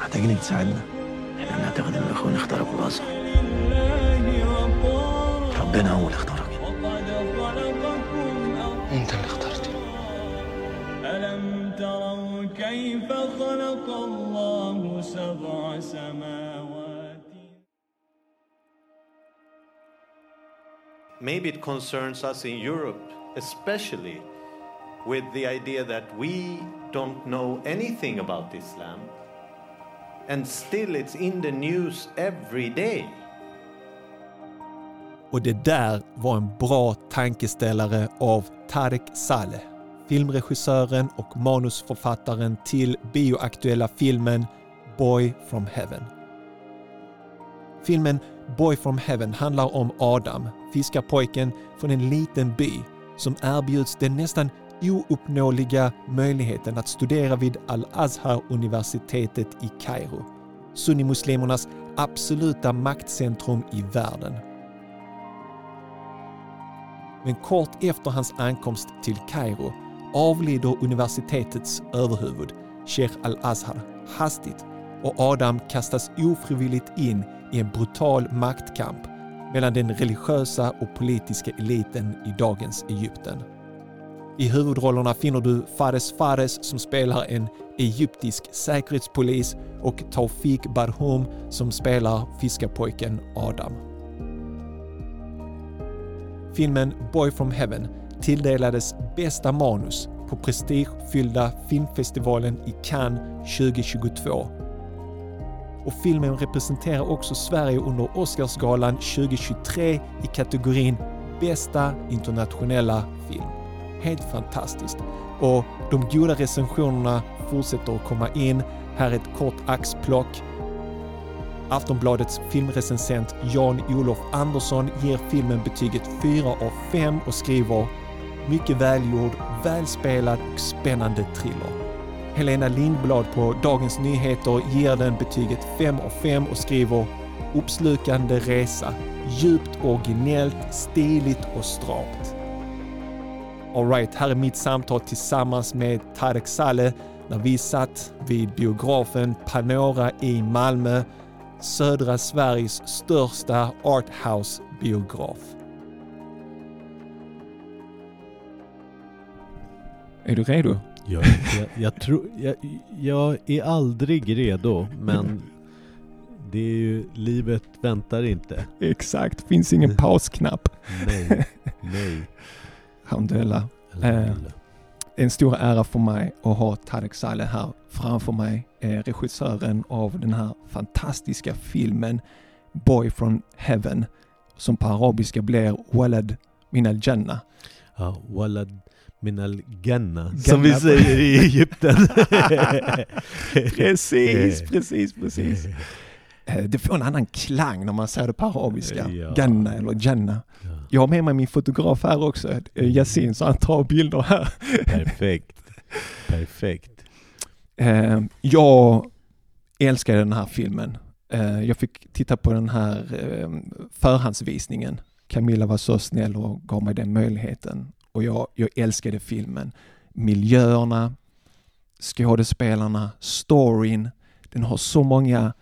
محتاجين تساعدنا احنا بنعتقد ان الاخوان اخترقوا القصر ربنا هو اللي اخترق انت اللي اخترت ألم تروا كيف خلق الله سبع سماوات Maybe it concerns us in Europe, especially with the idea that we don't know anything about Islam, and still it's in the news every day. Och det där var en bra tankeställare av Tarek Saleh, filmregissören och manusförfattaren till bioaktuella filmen Boy from Heaven. Filmen Boy from Heaven handlar om Adam, fiskarpojken från en liten by som erbjuds den nästan ouppnåeliga möjligheten att studera vid Al-Azhar-universitetet i Kairo, sunnimuslimernas absoluta maktcentrum i världen. Men kort efter hans ankomst till Kairo avlider universitetets överhuvud, Sheikh Al-Azhar, hastigt och Adam kastas ofrivilligt in i en brutal maktkamp mellan den religiösa och politiska eliten i dagens Egypten. I huvudrollerna finner du Fares Fares som spelar en egyptisk säkerhetspolis och Taufik Barhoum som spelar fiskarpojken Adam. Filmen Boy from Heaven tilldelades bästa manus på prestigefyllda filmfestivalen i Cannes 2022. Och filmen representerar också Sverige under Oscarsgalan 2023 i kategorin Bästa internationella film. Helt fantastiskt. Och de goda recensionerna fortsätter att komma in. Här är ett kort axplock. Aftonbladets filmrecensent Jan-Olof Andersson ger filmen betyget 4 av 5 och skriver “Mycket välgjord, välspelad och spännande thriller”. Helena Lindblad på Dagens Nyheter ger den betyget 5 av 5 och skriver “Uppslukande resa, djupt originellt, stiligt och stramt”. Alright, här är mitt samtal tillsammans med Tarek Saleh när vi satt vid biografen Panora i Malmö, södra Sveriges största arthouse-biograf. Är du redo? Jag, jag, jag, tror, jag, jag är aldrig redo, men det är ju, livet väntar inte. Exakt, finns ingen pausknapp. Nej, nej. Alhamdulillah. Alhamdulillah. En stor ära för mig att ha Tarek Saleh här framför mig, eh, regissören av den här fantastiska filmen Boy from Heaven, som på arabiska blir Walad min al Jannah. Ja, walad min al ganna, Ganna. som vi säger i Egypten. Precis, precis, precis. Eh, Det får en annan klang när man säger det på arabiska. Ja. Ganna eller Janna. Ja, Jag har med mig min fotograf här också, eh, Yasin, så han tar bilder här. perfekt. Perfekt. Eh, jag älskar den här filmen. Eh, jag fick titta på den här eh, förhandsvisningen. Camilla var så snäll och gav mig den möjligheten. Och jag, jag älskade filmen. Miljöerna, skådespelarna, storyn. Den har så många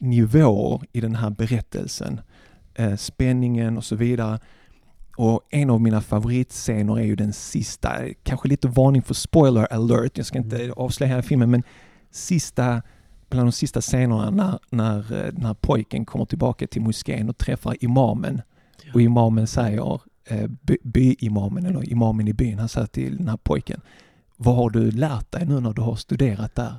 nivåer i den här berättelsen. Spänningen och så vidare. Och en av mina favoritscener är ju den sista, kanske lite varning för spoiler alert, jag ska inte avslöja hela filmen, men sista, bland de sista scenerna när, när, eh, när pojken kommer tillbaka till moskén och träffar imamen. Och imamen säger, eh, by- byimamen eller imamen i byn, han säger till den här pojken, vad har du lärt dig nu när du har studerat där?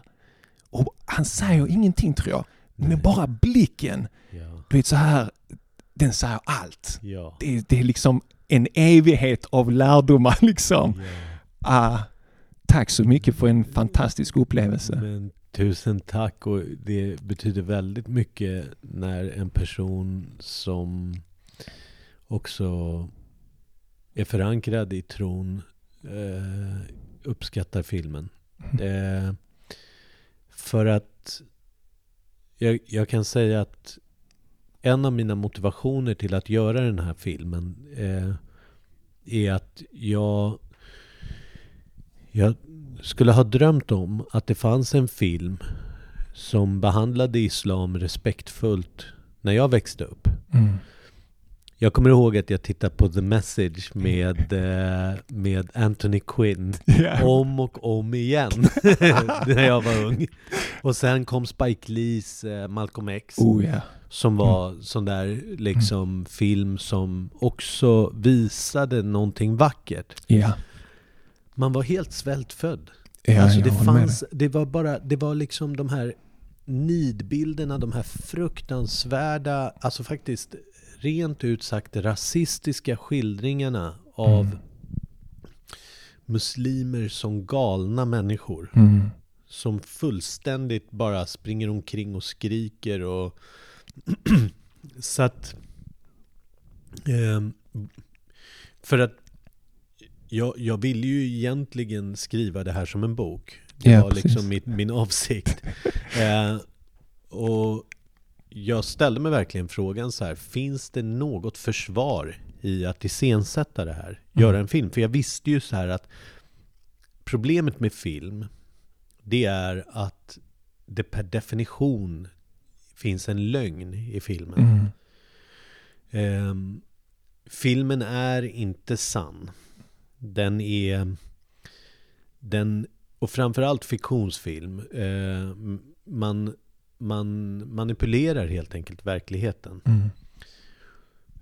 Och han säger ingenting tror jag, men bara blicken, Ja, du vet så här, den säger allt. ja, Det är, det är liksom en evighet av lärdomar liksom. ja. Ah, tack så mycket för en fantastisk upplevelse. Men tusen tack och det betyder väldigt mycket när en person som också är förankrad i tron eh, uppskattar filmen. Eh, för att jag, jag kan säga att en av mina motivationer till att göra den här filmen eh, är att jag jag skulle ha drömt om att det fanns en film som behandlade islam respektfullt när jag växte upp. Mm. Jag kommer ihåg att jag tittade på The Message med, eh, med Anthony Quinn Ja. om och om igen när jag var ung. Och sen kom Spike Lees eh, Malcolm X Oh ja. Som var sån där liksom film som också visade någonting vackert. Ja. Man var helt svältfödd. ja alltså det fanns, det var bara, det var liksom de här nidbilderna, de här fruktansvärda, alltså faktiskt rent ut sagt rasistiska skildringarna av Mm. muslimer som galna människor. Mm. Som fullständigt bara springer omkring och skriker och så att ehm, för att jag, jag ville ju egentligen skriva det här som en bok. Det Ja, var precis. liksom mitt, min avsikt. Eh, och jag ställde mig verkligen frågan så här, finns det något försvar i att iscensätta det här? Göra en film? För jag visste ju så här att problemet med film, det är att det per definition finns en lögn i filmen. Mm. Ehm, filmen är inte sann. Den är... Den, och framförallt fiktionsfilm. Eh, man, man manipulerar helt enkelt verkligheten. Mm.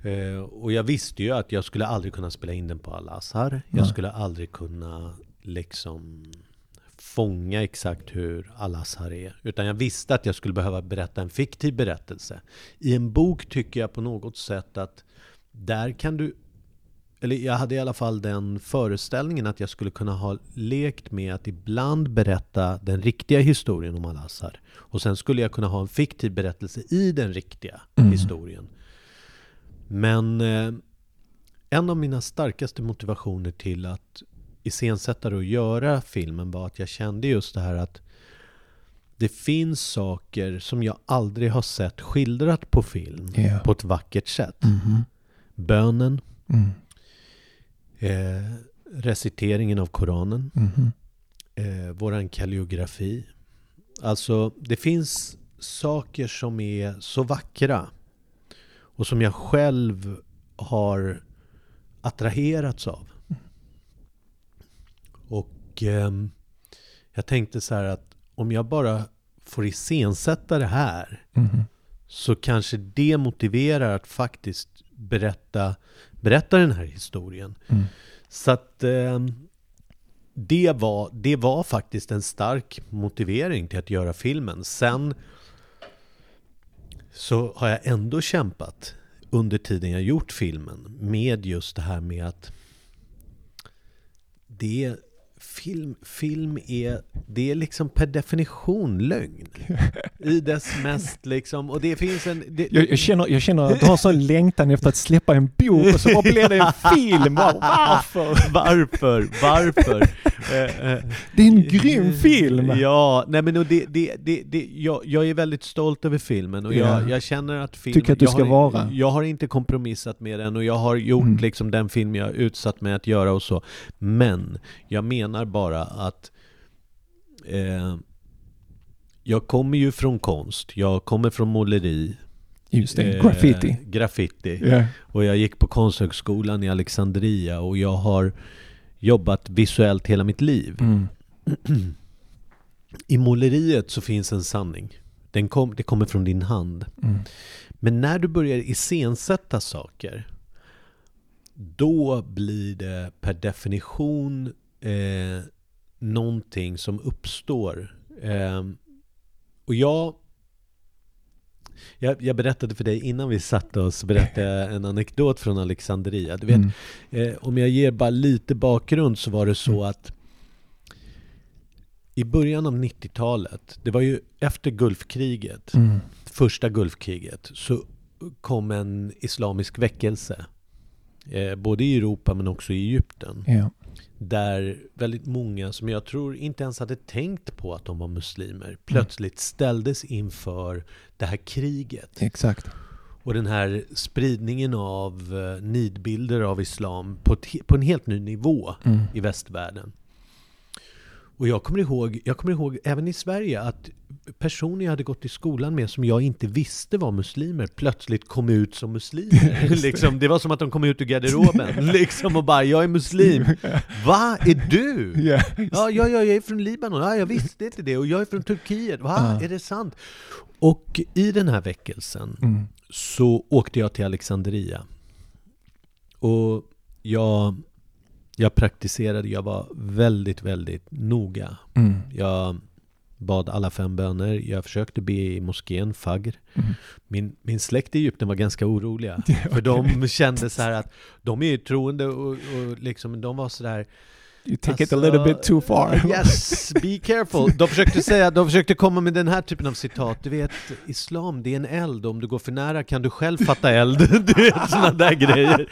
Eh, och jag visste ju att jag skulle aldrig kunna spela in den på Al-Azhar. Jag skulle aldrig kunna liksom fånga exakt hur Al-Azhar är. Utan jag visste att jag skulle behöva berätta en fiktiv berättelse. I en bok tycker jag på något sätt att där kan du eller jag hade i alla fall den föreställningen att jag skulle kunna ha lekt med att ibland berätta den riktiga historien om Al-Azhar. Och sen skulle jag kunna ha en fiktiv berättelse i den riktiga Mm. historien. Men eh, en av mina starkaste motivationer till att iscensätta det och göra filmen var att jag kände just det här att det finns saker som jag aldrig har sett skildrat på film Ja. på ett vackert sätt. Mhm. Bönen, Mm. eh, reciteringen av Koranen, Mhm. eh, våran kalligrafi. Alltså, det finns saker som är så vackra och som jag själv har attraherats av. Och ehm, jag tänkte så här att om jag bara får iscensätta det här Mhm. så kanske det motiverar att faktiskt berätta, berätta den här historien. Mm. Så att ehm, det, var, det var faktiskt en stark motivering till att göra filmen. Sen så har jag ändå kämpat under tiden jag gjort filmen med just det här med att det film, film är, det är liksom per definition lögn. I dess mest liksom, och det finns en... Det, Jag, jag, känner, jag känner att du har sån längtan efter att släppa en bok och så bara blir det en film. Varför? Varför? Varför? Eh, eh, Det är en grym film! Ja, nej men och det, det, det, det, jag, jag är väldigt stolt över filmen och Ja. jag, jag känner att filmen... Tycker att du jag ska har, vara. Jag har inte kompromissat med den och jag har gjort Mm. liksom den film jag utsatt mig att göra och så. Men jag menar bara att eh, jag kommer ju från konst, jag kommer från måleri. Just det, eh, graffiti. graffiti. Ja. Och jag gick på Konsthögskolan i Alexandria och jag har jobbat visuellt hela mitt liv. Mm. I måleriet så finns en sanning. Den kom, det kommer från din hand. Mm. Men när du börjar iscensätta saker, då blir det per definition eh, någonting som uppstår. Eh, och jag, jag, jag berättade för dig innan vi satte oss, berättade jag en anekdot från Alexandria. Du vet, Mm. Eh, om jag ger bara lite bakgrund så var det så att i början av 90-talet, det var ju efter Gulfkriget, Mm. första Gulfkriget, så kom en islamisk väckelse. Eh, både i Europa men också i Egypten. Ja. Där väldigt många som jag tror inte ens hade tänkt på att de var muslimer plötsligt ställdes inför det här kriget. Exakt. Och den här spridningen av eh, nidbilder av islam på, på en helt ny nivå Mm. i västvärlden. Och jag kommer, ihåg, jag kommer ihåg även i Sverige att personer jag hade gått i skolan med som jag inte visste var muslimer plötsligt kom ut som muslimer. liksom, det var som att de kom ut ur garderoben liksom, och bara ”jag är muslim”. Va? Är du? Ja, Ja, ja, ja, jag är från Libanon. Ja, jag visste inte det. Och jag är från Turkiet. Va? Ja. Är det sant? Och i den här väckelsen Mm. så åkte jag till Alexandria. Och jag, jag praktiserade, jag var väldigt, väldigt noga. Mm. Jag bad alla fem böner, jag försökte be i moskén, Fagr. Mm. Min, min släkt i Egypten var ganska oroliga. Ja, För de kände så här att de är ju troende och, och liksom, de var så där You take it a little bit too far. Alltså, Yes, be careful. De försökte säga, de försökte komma med den här typen av citat. Du vet, islam det är en eld, om du går för nära kan du själv fatta eld. Du vet, sådana där grejer.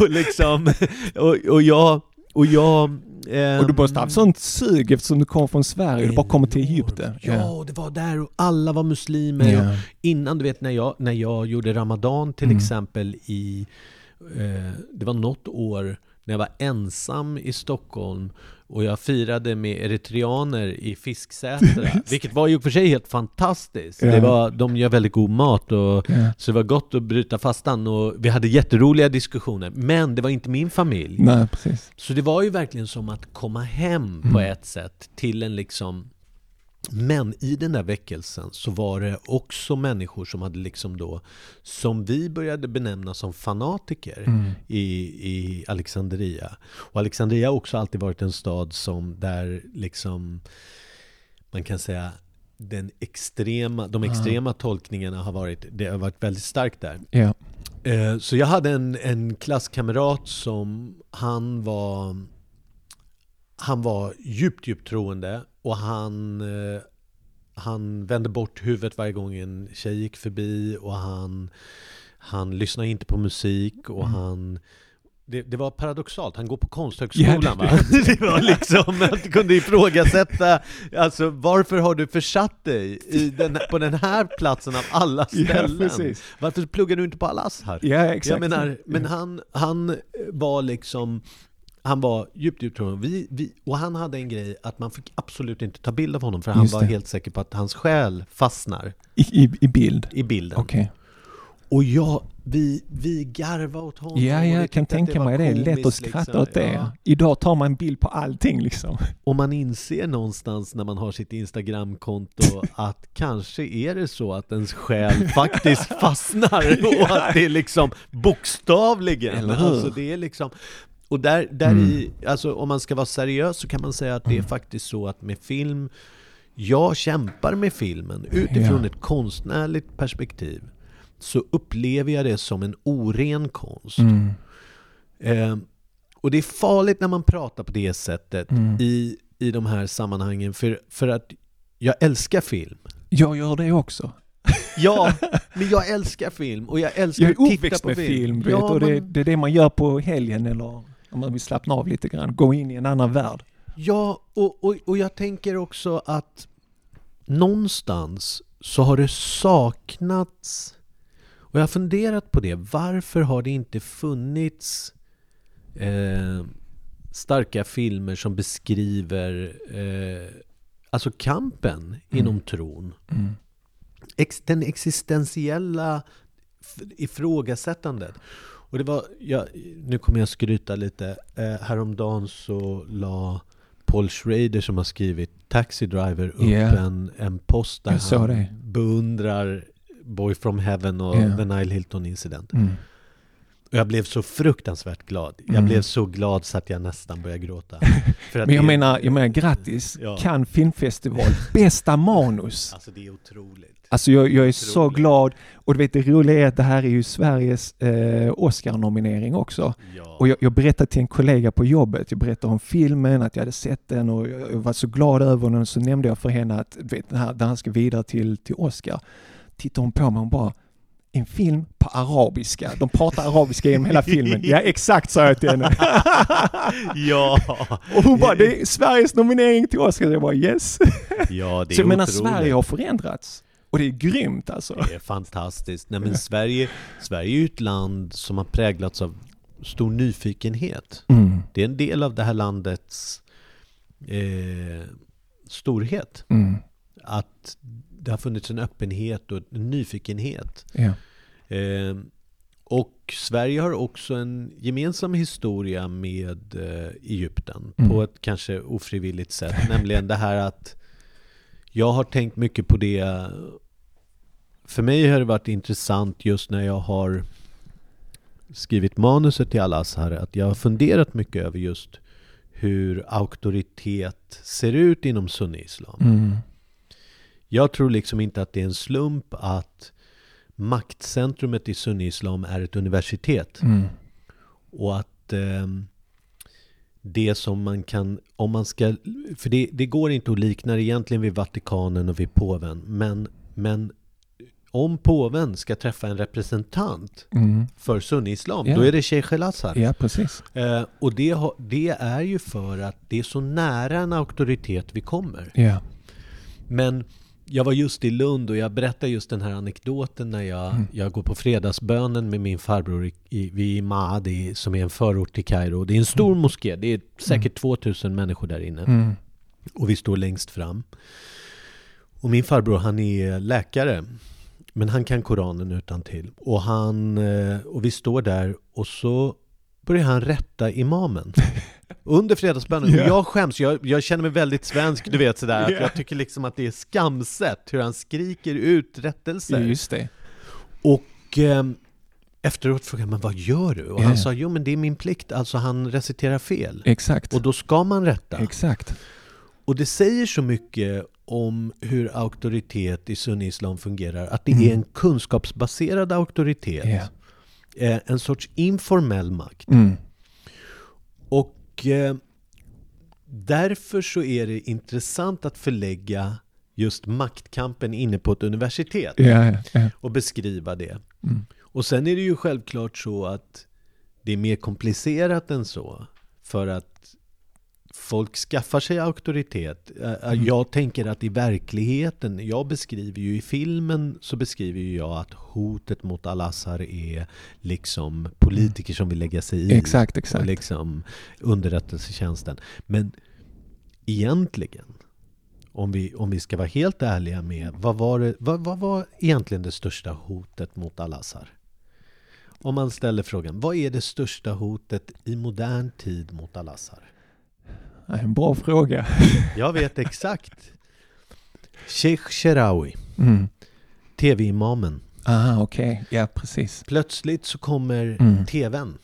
och liksom, och, och jag, och jag... ehm, Och du måste ha haft sånt sug eftersom du kom från Sverige, du bara kommer till Egypten. Ja, och det var där och alla var muslimer. Ja. Och innan, du vet när jag, när jag gjorde Ramadan till Mm. exempel i, eh, det var något år när jag var ensam i Stockholm och jag firade med eritreaner i Fisksätra, vilket var ju för sig helt fantastiskt. Ja. Det var, de gör väldigt god mat och Ja. så det var gott att bryta fastan och vi hade jätteroliga diskussioner. Men det var inte min familj. Nej, precis. Så det var ju verkligen som att komma hem på Mm. ett sätt till en liksom men i den där väckelsen så var det också människor som hade liksom då som vi började benämna som fanatiker Mm. i, i Alexandria. Och Alexandria har också alltid varit en stad som där liksom man kan säga den extrema, de extrema tolkningarna har varit, det har varit väldigt starkt där. Eh, Så jag hade en, en klasskamrat som han var Han var djupt, djupt troende och han eh, Han vände bort huvudet varje gång en tjej gick förbi och han Han lyssnade inte på musik och han det, det var paradoxalt, han går på konsthögskolan Ja, va? Det var liksom, man kunde ifrågasätta Alltså varför har du försatt dig i den, på den här platsen av alla Ja, ställen? precis. Varför pluggar du inte på Al-Azhar? Ja, exakt. Jag menar, men han, han var liksom han var djupt, djupt troende. Vi, vi, och han hade en grej att man fick absolut inte ta bild av honom för han var det. helt säker på att hans själ fastnar I, i, I bild? i bilden. Okej. Och jag, vi, vi garvade åt honom. Ja, jag kan tänka mig det. är lätt att skratta liksom. åt det. Ja. Idag tar man en bild på allting liksom. Och man inser någonstans när man har sitt Instagramkonto att kanske är det så att ens själ faktiskt fastnar och att det är liksom bokstavligen. Eller hur? Alltså det är liksom och där, där Mm. i, alltså om man ska vara seriös så kan man säga att det är faktiskt så att med film jag kämpar med filmen utifrån Ja. ett konstnärligt perspektiv så upplever jag det som en oren konst. Mm. Eh, och det är farligt när man pratar på det sättet Mm. i, i de här sammanhangen för, för att jag älskar film. Jag gör det också. Ja, men jag älskar film och jag älskar Jag är att titta uppväxt på med film, vet, Ja, och det, det är det man gör på helgen eller om man vill slappna av lite grann. Gå in i en annan värld. Ja, och, och, och jag tänker också att någonstans så har det saknats och jag har funderat på det. Varför har det inte funnits eh, starka filmer som beskriver eh, alltså kampen inom tron? Mm. Ex, den existentiella ifrågasättandet. Och det var, ja, nu kommer jag skryta lite. Eh, häromdagen så la Paul Schrader som har skrivit Taxi Driver upp Ja. en, en post där han det. beundrar Boy from Heaven och Ja. The Nile Hilton Incident. Mm. Och jag blev så fruktansvärt glad. Jag Mm. blev så glad så att jag nästan började gråta. Men jag det- menar, jag menar grattis, Ja. Filmfestival, bästa manus. Alltså det är otroligt. Alltså jag, jag är så Otroligt. glad och du vet det roliga är att det här är ju Sveriges eh, Oscar-nominering också. Ja. Och jag, jag berättade till en kollega på jobbet, jag berättade om filmen, att jag hade sett den och jag, jag var så glad över den. Så nämnde jag för henne att vet, den, här, den här ska vidare till, till Oscar. Tittar hon på mig och bara en film på arabiska. De pratar arabiska genom hela filmen. Ja, exakt sa jag till henne. ja. Och hon bara, det är Sveriges nominering till Oscar. Jag bara, yes. ja, det är Så jag menar. Sverige har förändrats. Och det är grymt alltså. Det är fantastiskt. Nej, men Sverige, Sverige är ju ett land som har präglats av stor nyfikenhet. Mm. Det är en del av det här landets eh, storhet. Mm. Att det har funnits en öppenhet och en nyfikenhet. Ja. Eh, och Sverige har också en gemensam historia med eh, Egypten Mm. på ett kanske ofrivilligt sätt. nämligen det här att jag har tänkt mycket på det. För mig har det varit intressant just när jag har skrivit manuset till Al-Azhar att jag har funderat mycket över just hur auktoritet ser ut inom sunni-islam. Mm. Jag tror liksom inte att det är en slump att maktcentrumet i sunni-islam är ett universitet. Mm. Och att ehm, det som man kan, om man ska, för det, det går inte att likna det egentligen vid Vatikanen och vid påven, men, men om påven ska träffa en representant Mm. för sunni-islam, Ja. då är det Sheikh El-Azhar. Ja, precis. Eh, och det, har, det är ju för att det är så nära en auktoritet vi kommer. Ja. Men jag var just i Lund och jag berättade just den här anekdoten när jag, Mm. jag går på fredagsbönen med min farbror i, i, vid Maadi som är en förort till Kairo. Det är en stor moské, det är säkert 2000 människor där inne. Mm. Och vi står längst fram. Och min farbror han är läkare. Men han kan Koranen utan till. Och, han, eh, och vi står där och så börjar han rätta imamen. Under fredagsbönen. Och jag skäms, jag, jag känner mig väldigt svensk, du vet sådär. Ja. jag tycker liksom att det är skamset hur han skriker ut rättelser. Just det. Och eh, efteråt frågade jag, men vad gör du? Och Ja, han sa, jo men det är min plikt, alltså han reciterar fel. Exakt. Och då ska man rätta. Exakt. Och det säger så mycket om hur auktoritet i sunni-islam fungerar. Att det Mm. är en kunskapsbaserad auktoritet. Eh, en sorts informell makt. Mm. Och eh, därför så är det intressant att förlägga just maktkampen inne på ett universitet. Ja, ja, ja. Och beskriva det. Mm. Och sen är det ju självklart så att det är mer komplicerat än så. För att folk skaffar sig auktoritet. Eh, Jag tänker att i verkligheten, jag beskriver ju i filmen så beskriver jag att hotet mot Al-Azhar är liksom politiker som vill lägga sig i. Exakt, Och exakt. liksom underrättelsetjänsten. Men egentligen, om vi, om vi ska vara helt ärliga med, vad var, det, vad, vad var egentligen det största hotet mot Al-Azhar? Om man ställer frågan, vad är det största hotet i modern tid mot Al-Azhar? Ja, En bra fråga. Jag vet exakt. Sheikh Sherawi, Mm. tv-imamen. Aha, okej. Ja, precis. Plötsligt så kommer Mm. tvn.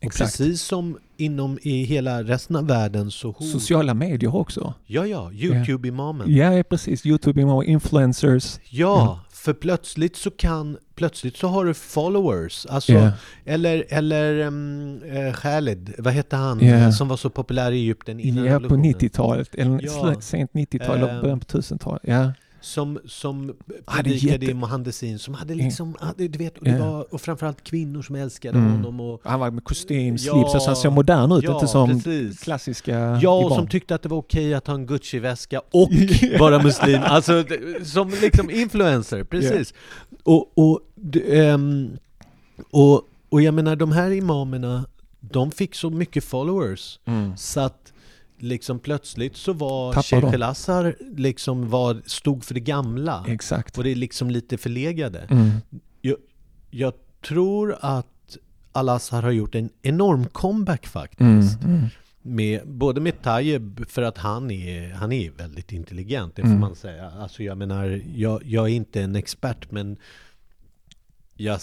Och Exakt. precis som inom i hela resten av världen så. Sociala medier också. Ja, ja, Youtube-imamen. Ja, ja, precis. Youtube, imorgon, influencers. Ja, för plötsligt så kan, plötsligt så har du followers. Alltså, Ja. eller, eller um, eh, Khaled, vad hette han Ja. eh, som var så populär i Egypten innan Ja, på revolutionen? 90-talet. Eller Ja. sent 90-tal eller Ehm. början på 1000-talet. Ja. Som, som Hade predikade jätte- i Mohandesin, som hade liksom, hade, du vet, och, det var, och framförallt kvinnor som älskade Mm. honom. Och, Han var med kostym, Ja. slips, alltså han såg modern ut, Ja, inte som precis. klassiska Ja, och imam. som tyckte att det var okej att ha en Gucci-väska och vara muslim. Alltså som liksom influencer, precis. Och, och, d- ehm, och, och jag menar de här imamerna, de fick så mycket followers Mm. så att liksom plötsligt så var. El-Azhar liksom var, stod för det gamla. Exakt. Och det är liksom lite förlegade. Mm. Jag, jag tror att Al-Azhar har gjort en enorm comeback faktiskt. Mm. Mm. Med, både med Tayyip för att han är, han är väldigt intelligent, det får Mm. man säga. Alltså jag menar, jag, jag är inte en expert men jag,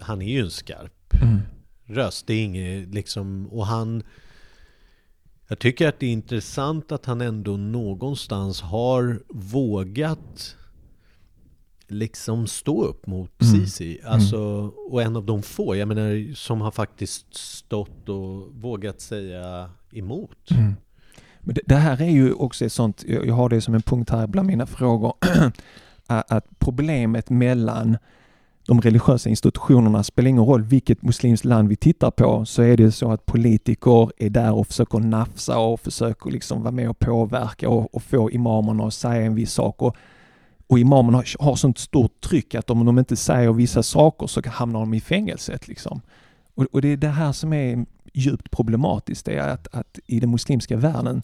han är ju en skarp Mm. röst. Det är inget liksom, och han Jag tycker att det är intressant att han ändå någonstans har vågat liksom stå upp mot Mm. Sisi. Alltså, och en av de få, jag menar, som har faktiskt stått och vågat säga emot. Mm. Men det, det här är ju också ett sånt, jag jag har det som en punkt här bland mina frågor, att problemet mellan de religiösa institutionerna spelar ingen roll vilket muslimskt land vi tittar på så är det så att politiker är där och försöker nafsa och försöker liksom vara med och påverka och, och få imamerna att säga en viss sak. Och, och imamerna har, har sånt stort tryck att om de inte säger vissa saker så hamnar de i fängelset. Liksom. Och, och det är det här som är djupt problematiskt, det är att, att i den muslimska världen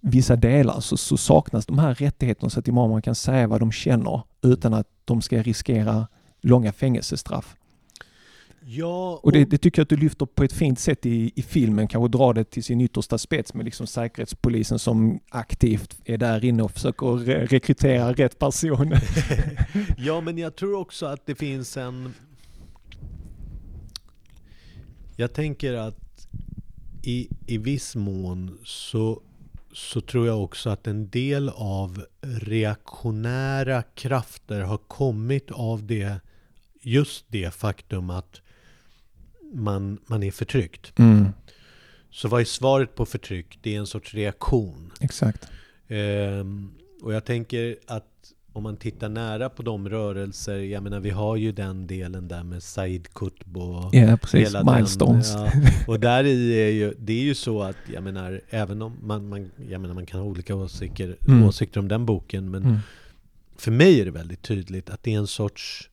vissa delar så, så saknas de här rättigheterna så att imamerna kan säga vad de känner utan att de ska riskera långa fängelsestraff. Ja, Och det, det tycker jag att du lyfter på ett fint sätt i, i filmen, kanske dra det till sin yttersta spets med liksom säkerhetspolisen som aktivt är där inne och försöker re- rekrytera rätt person. ja, men jag tror också att det finns en... Jag tänker att i, i viss mån så, så tror jag också att en del av reaktionära krafter har kommit av det, just det faktum att man, man är förtryckt. Mm, Så vad är svaret på förtryck? Det är en sorts reaktion. exakt. Ehm, och jag tänker att om man tittar nära på de rörelser, jag menar vi har ju den delen där med Said Qutb och Ja, precis. hela den, Milestones. ja. Och där i är ju, det är ju så att, jag menar, även om man, man, jag menar, man kan ha olika åsikter, Mm. åsikter om den boken, men Mm. för mig är det väldigt tydligt att det är en sorts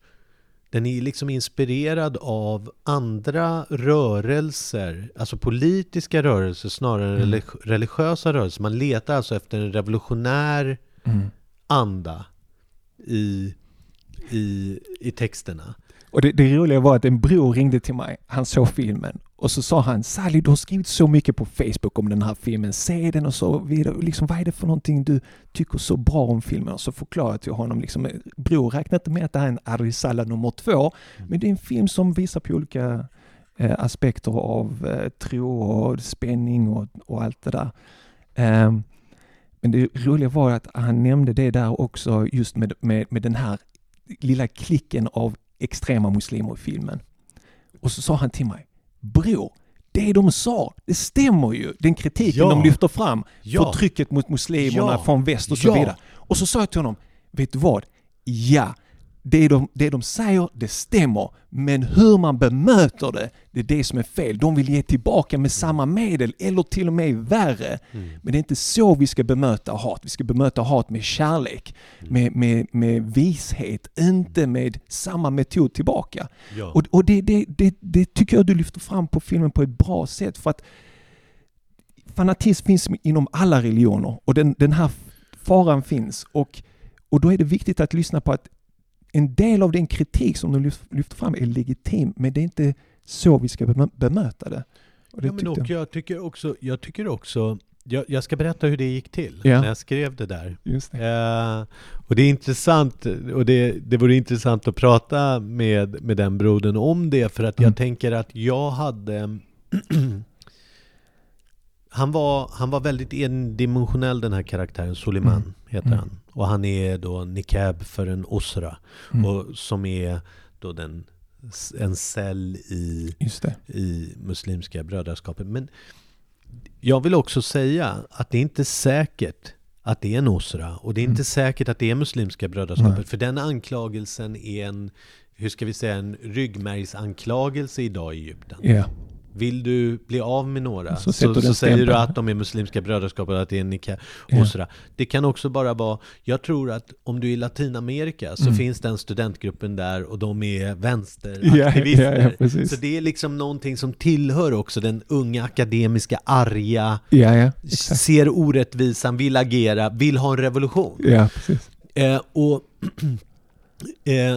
den är liksom inspirerad av andra rörelser, alltså politiska rörelser snarare än Mm. religi- religiösa rörelser. Man letar alltså efter en revolutionär Mm. anda i, i, i texterna. Och det, det roliga var att en bror ringde till mig, han såg filmen och så sa han Sally du har skrivit så mycket på Facebook om den här filmen, se den och så vidare. Liksom, vad är det för någonting du tycker så bra om filmen? Och så förklarade jag till honom, liksom, bror räkna inte med att det här är en Arisala nummer två, men det är en film som visar på olika eh, aspekter av eh, tro och spänning och, och allt det där. Ehm, men det roliga var att han nämnde det där också just med, med, med den här lilla klicken av extrema muslimer i filmen. Och så sa han till mig, bror, det de sa, det stämmer ju. Den kritiken Ja. de lyfter fram, Ja. förtrycket mot muslimerna Ja. från väst och så Ja. vidare. Och så sa jag till honom, vet du vad? Ja, det de, det de säger, det stämmer. Men hur man bemöter det, det är det som är fel. De vill ge tillbaka med samma medel eller till och med värre. Mm. Men det är inte så vi ska bemöta hat. Vi ska bemöta hat med kärlek, Mm. med, med, med vishet, inte med samma metod tillbaka. Ja. Och, och det, det, det, det tycker jag du lyfter fram på filmen på ett bra sätt för att fanatism finns inom alla religioner och den, den här faran finns och, och då är det viktigt att lyssna på att en del av den kritik som de lyft- lyfter fram är legitim men det är inte så vi ska bemö- bemöta det. Och det ja, men och jag tycker också, jag tycker också jag, jag ska berätta hur det gick till Ja. när jag skrev det där. Det. Eh, och det är intressant, och det, det vore intressant att prata med, med den brodern om det, för att jag Mm. tänker att jag hade... han, var, han var väldigt endimensionell den här karaktären, Suleiman Mm. heter Mm. han. Och han är då nikab för en osra, Mm. och, som är då den, en cell i i Muslimska brödraskapet. Men jag vill också säga att det är inte säkert att det är Nusra och det är inte Mm. säkert att det är Muslimska brödraskapet. Nej. För den anklagelsen är en, hur ska vi säga, en ryggmärgsanklagelse idag i Egypten. Ja. Vill du bli av med några Så så, så, säger du att de är Muslimska brödraskapet och att det är Nika Ja. Osra. Det kan också bara vara, jag tror att om du är i Latinamerika så Mm. finns den studentgruppen där och de är vänsteraktivister. ja, ja, precis. så det är liksom någonting som tillhör också den unga akademiska, arga, ser orättvisan, vill agera, vill ha en revolution. Eh, och eh,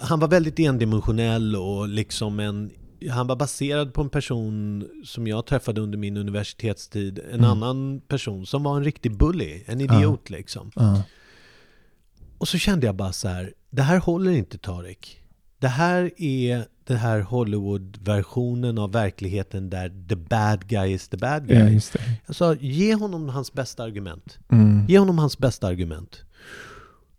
Han var väldigt endimensionell och liksom en han var baserad på en person som jag träffade under min universitetstid. En Mm. annan person som var en riktig bully, en idiot liksom. Ja. Och så kände jag bara så här, det här håller inte Tarek. Det här är den här Hollywood-versionen av verkligheten där the bad guy is the bad guy. ja, just det. Jag sa, ge honom hans bästa argument. Mm. Ge honom hans bästa argument.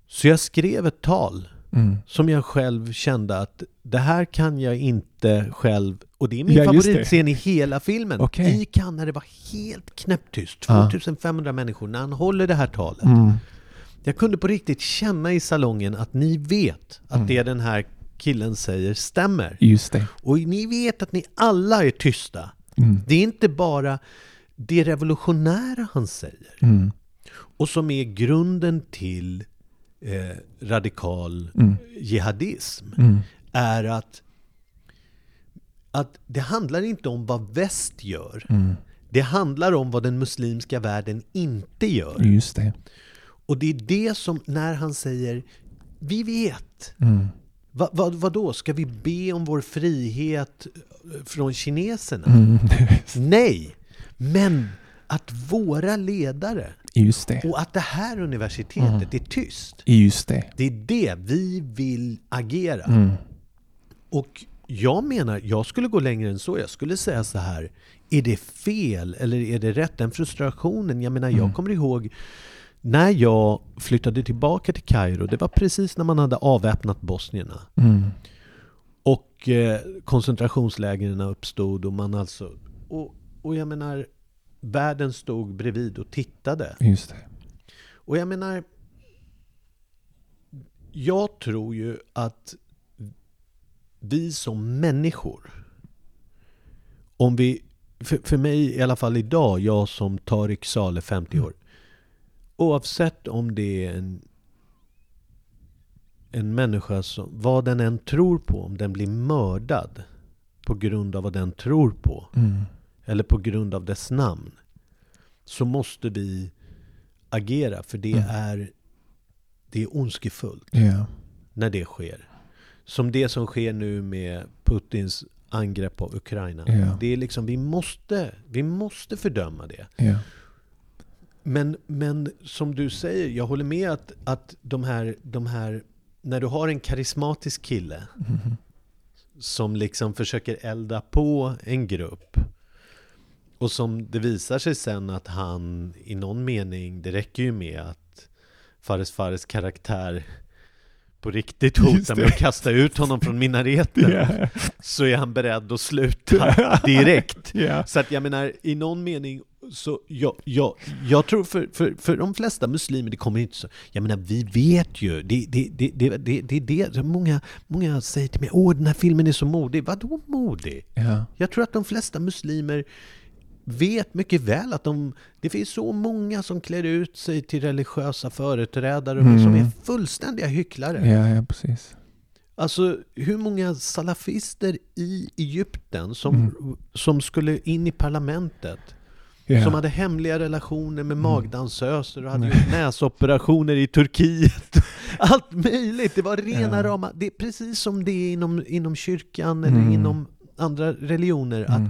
Så jag skrev ett tal Mm. som jag själv kände att det här kan jag inte själv och det är min Ja, favoritscen i hela filmen. Okej. I Cannes när det var helt knäpptyst, Ja. 2500 människor, när han håller det här talet. Mm. Jag kunde på riktigt känna i salongen att ni vet att Mm. det den här killen säger stämmer. Just det. Och ni vet att ni alla är tysta. Mm. Det är inte bara det revolutionära han säger Mm. och som är grunden till eh, radikal Mm. jihadism Mm. är att, att det handlar inte om vad väst gör. Mm. Det handlar om vad den muslimska världen inte gör. Just det. Och det är det som, när han säger Vi vet. Mm. Va, va, vad då? Ska vi be om vår frihet eh, från kineserna? Mm. Nej! Men att våra ledare Just det. och att det här universitetet är tyst. Just det. Det är det vi vill agera. Mm. Och jag menar, jag skulle gå längre än så. Jag skulle säga så här. Är det fel eller är det rätt? Den frustrationen, jag menar jag kommer ihåg när jag flyttade tillbaka till Kairo. Det var precis när man hade avväpnat bosnierna. Mm. Och eh, koncentrationslägren uppstod och man alltså... Och, och jag menar, världen stod bredvid och tittade. Just det. Och jag menar, jag tror ju att vi som människor, om vi, för, för mig i alla fall idag, jag som Tarik Saleh, 50 år, oavsett om det är en, en människa som, vad den än tror på, om den blir mördad på grund av vad den tror på, Mm. Eller på grund av dess namn, så måste vi agera, för det Mm. är det är ondskefullt Ja. när det sker. Som det som sker nu med Putins angrepp på Ukraina. Ja. Det är liksom, vi måste, vi måste fördöma det. Ja. Men, men som du säger, jag håller med att, att de, här, de här, när du har en karismatisk kille Mhm. som liksom försöker elda på en grupp och som det visar sig sen att han i någon mening, det räcker ju med att Fares Fares karaktär på riktigt hotar med att kasta ut honom från minareten Ja. så är han beredd att sluta direkt. Ja. Så att jag menar, i någon mening så, jag, jag, jag tror för, för, för de flesta muslimer, det kommer inte så, jag menar vi vet ju, det, det, det, det, det, det, det många, många säger till mig, åh den här filmen är så modig, vadå modig? Ja. Jag tror att de flesta muslimer vet mycket väl att de, det finns så många som klär ut sig till religiösa företrädare Mm. som är fullständiga hycklare. Ja, ja, precis. Alltså hur många salafister i Egypten som, Mm. som skulle in i parlamentet Ja. som hade hemliga relationer med magdansöser och hade gjort näsoperationer i Turkiet. Allt möjligt! Det var rena Ja. rama... Det är precis som det är inom, inom kyrkan eller Mm. inom andra religioner. Att Mm.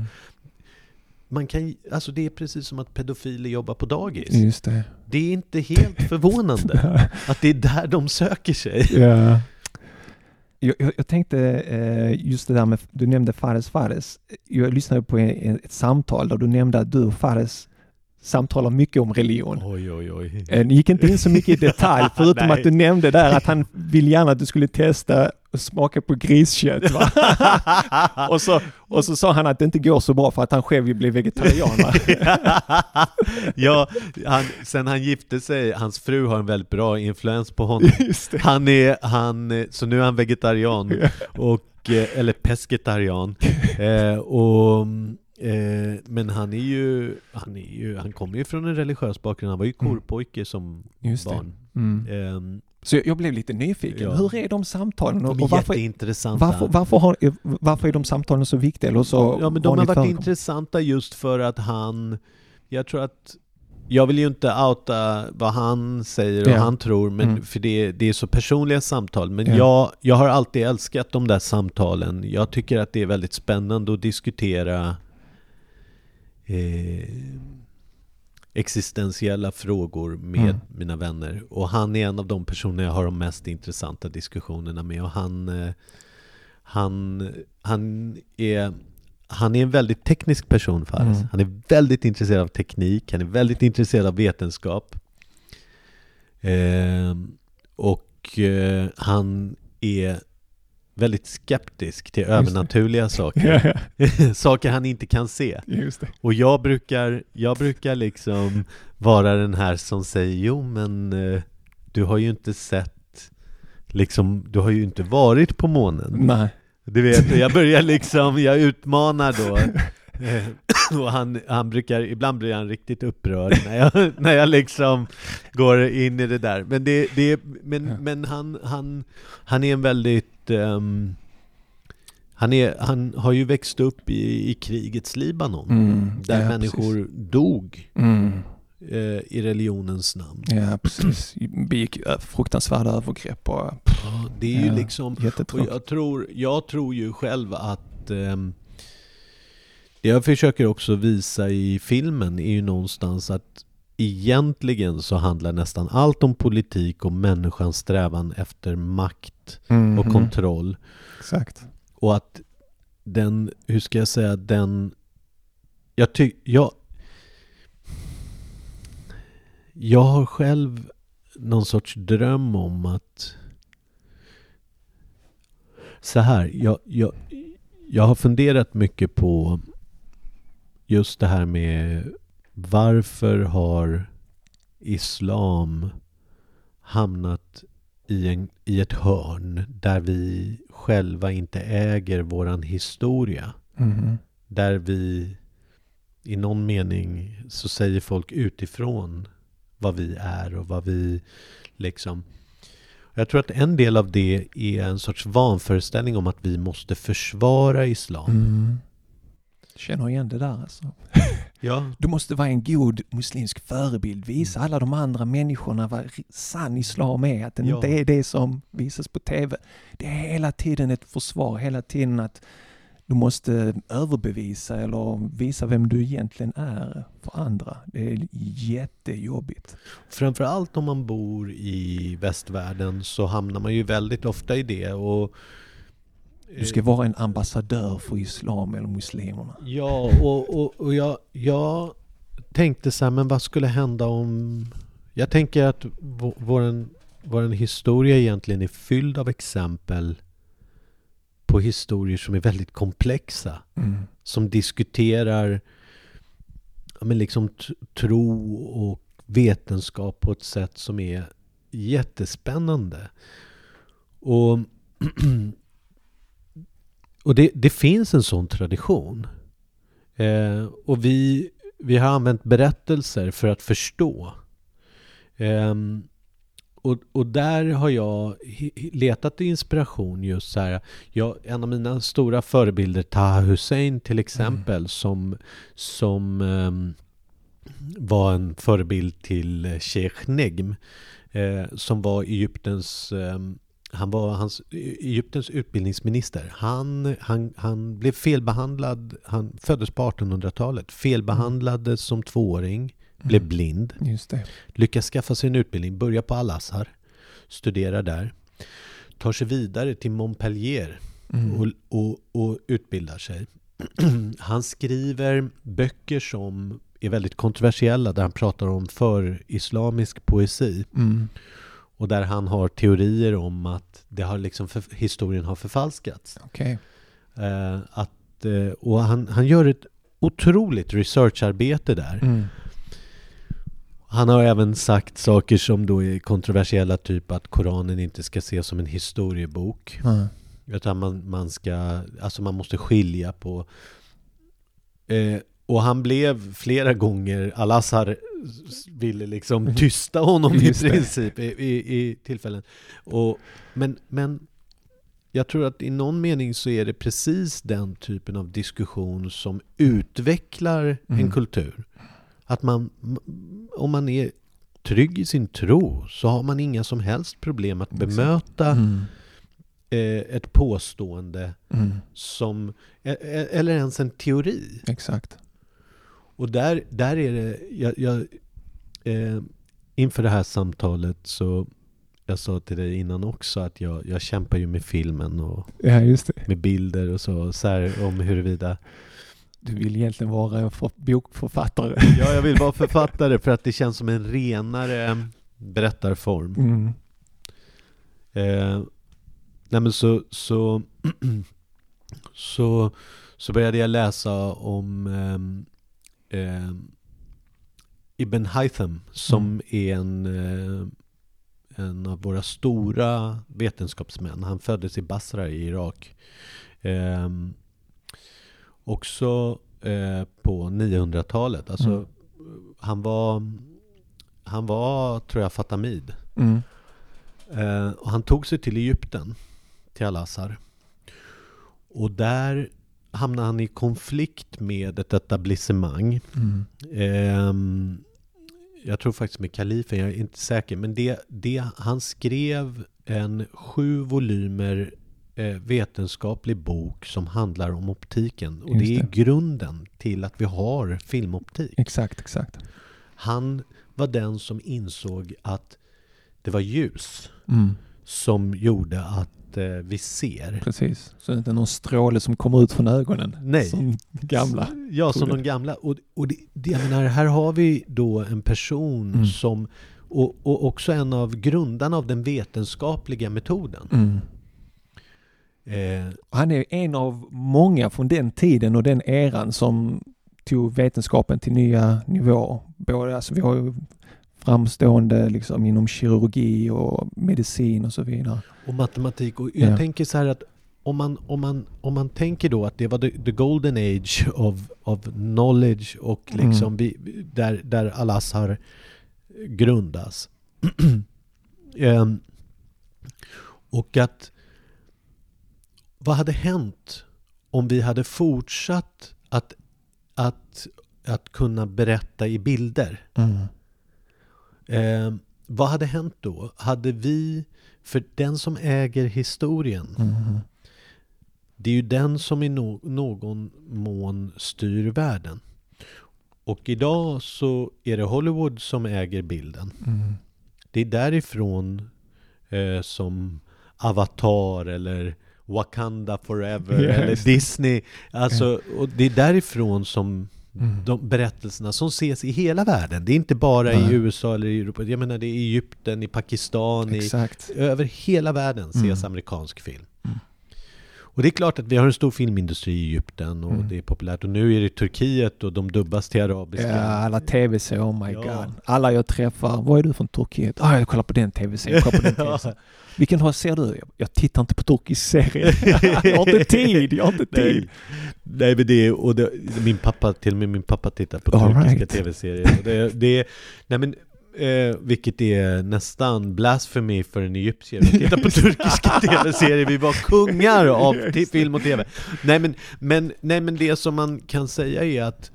Man kan, alltså det är precis som att pedofiler jobbar på dagis. Just det. Det är inte helt förvånande att det är där de söker sig. Ja. Jag, jag, jag tänkte eh, just det där med, du nämnde Fares Fares. Jag lyssnade på ett samtal där du nämnde att du och Fares samtalar mycket om religion. Oj, oj, oj. Eh, Ni gick inte in så mycket i detalj förutom att du nämnde där att han vill gärna att du skulle testa smaka på griskött. Va? och, så, och så sa han att det inte går så bra för att han själv vill bli vegetarian. Va? ja, han, sen han gifte sig, hans fru har en väldigt bra influens på honom. Han är, han, så nu är han vegetarian, och, eh, eller pescetarian. Eh, och, eh, men han är ju, han är ju, han kommer ju från en religiös bakgrund, han var ju korpojke som Just barn. Mm. Eh, Så jag, jag blev lite nyfiken. Ja. Hur är de samtalen? de Och, är och varför, jätteintressanta. varför, varför, har, varför är de samtalen så viktiga? Eller så Ja men de har ni varit intressanta just för att han, jag tror att jag vill ju inte outa vad han säger och Ja. han tror, men Mm. för det, det är så personliga samtal. Men Ja. jag, jag har alltid älskat de där samtalen. Jag tycker att det är väldigt spännande att diskutera eh, existentiella frågor med Mm. mina vänner. Och han är en av de personer jag har de mest intressanta diskussionerna med. Och han, eh, han, han, är, han är en väldigt teknisk person, Fares. Mm. Han är väldigt intresserad av teknik, han är väldigt intresserad av vetenskap. Eh, och eh, han är väldigt skeptisk till övernaturliga saker. Ja, ja. saker han inte kan se. Och jag brukar, jag brukar liksom vara den här som säger Jo men eh, du har ju inte sett Liksom, du har ju inte varit på månen Nej. Du vet, jag börjar liksom, jag utmanar då Och han, han brukar, ibland blir han riktigt upprörd när jag, när jag liksom går in i det där Men, det, det, men, Ja. men han, han, han är en väldigt ehm, Han, är, han har ju växt upp i, i krigets Libanon. Mm. Där ja, människor precis. dog Mm. eh, i religionens namn. Ja, precis. Begick ö- fruktansvärda övergrepp och Ja, det är ju liksom... Och jag tror, jag tror ju själv att ehm, det jag försöker också visa i filmen är ju någonstans att egentligen så handlar nästan allt om politik och människans strävan efter makt Mhm. och kontroll. Exakt. Och att den, hur ska jag säga, den... Jag tycker, jag... Jag har själv någon sorts dröm om att... Så här, jag, jag, jag har funderat mycket på just det här med varför har islam hamnat i, en, i ett hörn där vi själva inte äger våran historia. Mhm. Där vi i någon mening så säger folk utifrån vad vi är och vad vi liksom jag tror att en del av det är en sorts vanföreställning om att vi måste försvara islam. Mm. Känner igen det där alltså. Ja. Du måste vara en god muslimsk förebild. Visa alla de andra människorna vad sann islam är. Att den Ja. inte är det som visas på TV. Det är hela tiden ett försvar. Hela tiden att du måste överbevisa eller visa vem du egentligen är för andra. Det är jättejobbigt. Framförallt om man bor i västvärlden så hamnar man ju väldigt ofta i det. Och, Du ska vara en ambassadör för islam eller muslimerna. Ja, och, och, och jag, jag tänkte så här, men vad skulle hända om... Jag tänker att vår, våran historia egentligen är fylld av exempel på historier som är väldigt komplexa. Mm. Som diskuterar men liksom tro och vetenskap på ett sätt som är jättespännande. Och, och det, det finns en sån tradition. Eh, och vi, vi har använt berättelser för att förstå. Ehm, och, och där har jag letat inspiration just så här. Jag, en av mina stora förebilder, Taha Hussein till exempel, som, som ehm, var en förebild till eh, Sheikh Negm, eh, som var Egyptens ehm, han var hans, Egyptens utbildningsminister. Han, han, han blev felbehandlad, han föddes på 1800-talet, felbehandlades som tvååring, blev blind, Just det. lyckas skaffa sig en utbildning, börjar på Al-Azhar, studerar där, tar sig vidare till Montpellier Mm. och, och, och utbildar sig. han skriver böcker som är väldigt kontroversiella där han pratar om för islamisk poesi Mm. Och där han har teorier om att det har liksom för, historien har förfalskats. Okej. Eh, att, eh, och han, han gör ett otroligt researcharbete där. Mm. Han har även sagt saker som då är kontroversiella, typ att Koranen inte ska ses som en historiebok. Ja. Utan man, man ska, alltså man måste skilja på... Eh, och han blev flera gånger, Al-Azhar ville liksom tysta honom i princip i, i, i tillfällen. Och, men, men jag tror att i någon mening så är det precis den typen av diskussion som utvecklar en Mm. kultur. Att man, om man är trygg i sin tro så har man inga som helst problem att bemöta Mm. eh, ett påstående Mm. som, e- e- eller ens en teori. Exakt. Och där, där är det, jag, jag, eh, inför det här samtalet så, jag sa till dig innan också att jag, jag kämpar ju med filmen och Ja, med bilder och så, så här, om huruvida Du vill egentligen vara en för- bokförfattare. Ja, jag vill vara författare för att det känns som en renare berättarform. Mm. Eh, nej men så, så, så, så började jag läsa om ehm, Ibn Haytham som Mm. är en, eh, en av våra stora vetenskapsmän. Han föddes i Basra i Irak. Ehm, också eh, på 900-talet. Alltså, Mm. han var, han var, tror jag, fatamid. Mm. Eh, och han tog sig till Egypten, till Al-Azhar. Och där hamnar han i konflikt med ett etablissemang. Mm. Ehm, jag tror faktiskt med kalifen, jag är inte säker. Men det, det, han skrev en sju volymer eh, vetenskaplig bok som handlar om optiken. Och Just det är det. grunden till att vi har filmoptik. Exakt, exakt. Han var den som insåg att det var ljus Mm. som gjorde att eh, vi ser. Precis. Så det är inte någon stråle som kommer ut från ögonen. Nej. Som gamla. Ja, som de gamla. Och, och det, det, jag menar, här har vi då en person Mm. som och, och också en av grundarna av den vetenskapliga metoden. Mm. Eh, Han är en av många från den tiden och den eran som tog vetenskapen till nya nivåer. Både, alltså vi har ju framstående liksom inom kirurgi och medicin och så vidare. och matematik. Och jag Ja. tänker så här att om man, om, man, om man tänker då att det var the, the golden age of, of knowledge och liksom Mm. vi, där, där Al-Azhar grundas. Ehm, och att vad hade hänt om vi hade fortsatt att, att, att kunna berätta i bilder? Mm. Eh, vad hade hänt då? Hade vi, för den som äger historien, Mm. det är ju den som i no någon mån styr världen. Och idag så är det Hollywood som äger bilden. Mm. Det är därifrån eh, som Avatar eller Wakanda Forever Yes. eller Disney. Alltså, och det är därifrån som. De berättelserna som ses i hela världen. Det är inte bara Nej. i USA eller i Europa. Jag menar det är i Egypten, i Pakistan, i, över hela världen ses Mm. amerikansk film. Och det är klart att vi har en stor filmindustri i Egypten och Mm. det är populärt. Och nu är det Turkiet och de dubbas till arabiska. Ja, alla tv-serier, oh my Ja. god. Alla jag träffar, vad är du från Turkiet? Ah, jag kollar på den tv-serien, kollar på den tv-serien. Vilken har ser du? Jag, tittar inte på turkisk serie. jag har inte tid, jag har inte tid. Nej, men det är, och det, min pappa, till och med min pappa tittar på All turkiska right. tv-serier. Det, det, är- nej men, eh, vilket är nästan blasphemy för en egyptier att titta på turkiska tv-serier. Vi var kungar av film och tv. Nej men, men, nej men det som man kan säga är att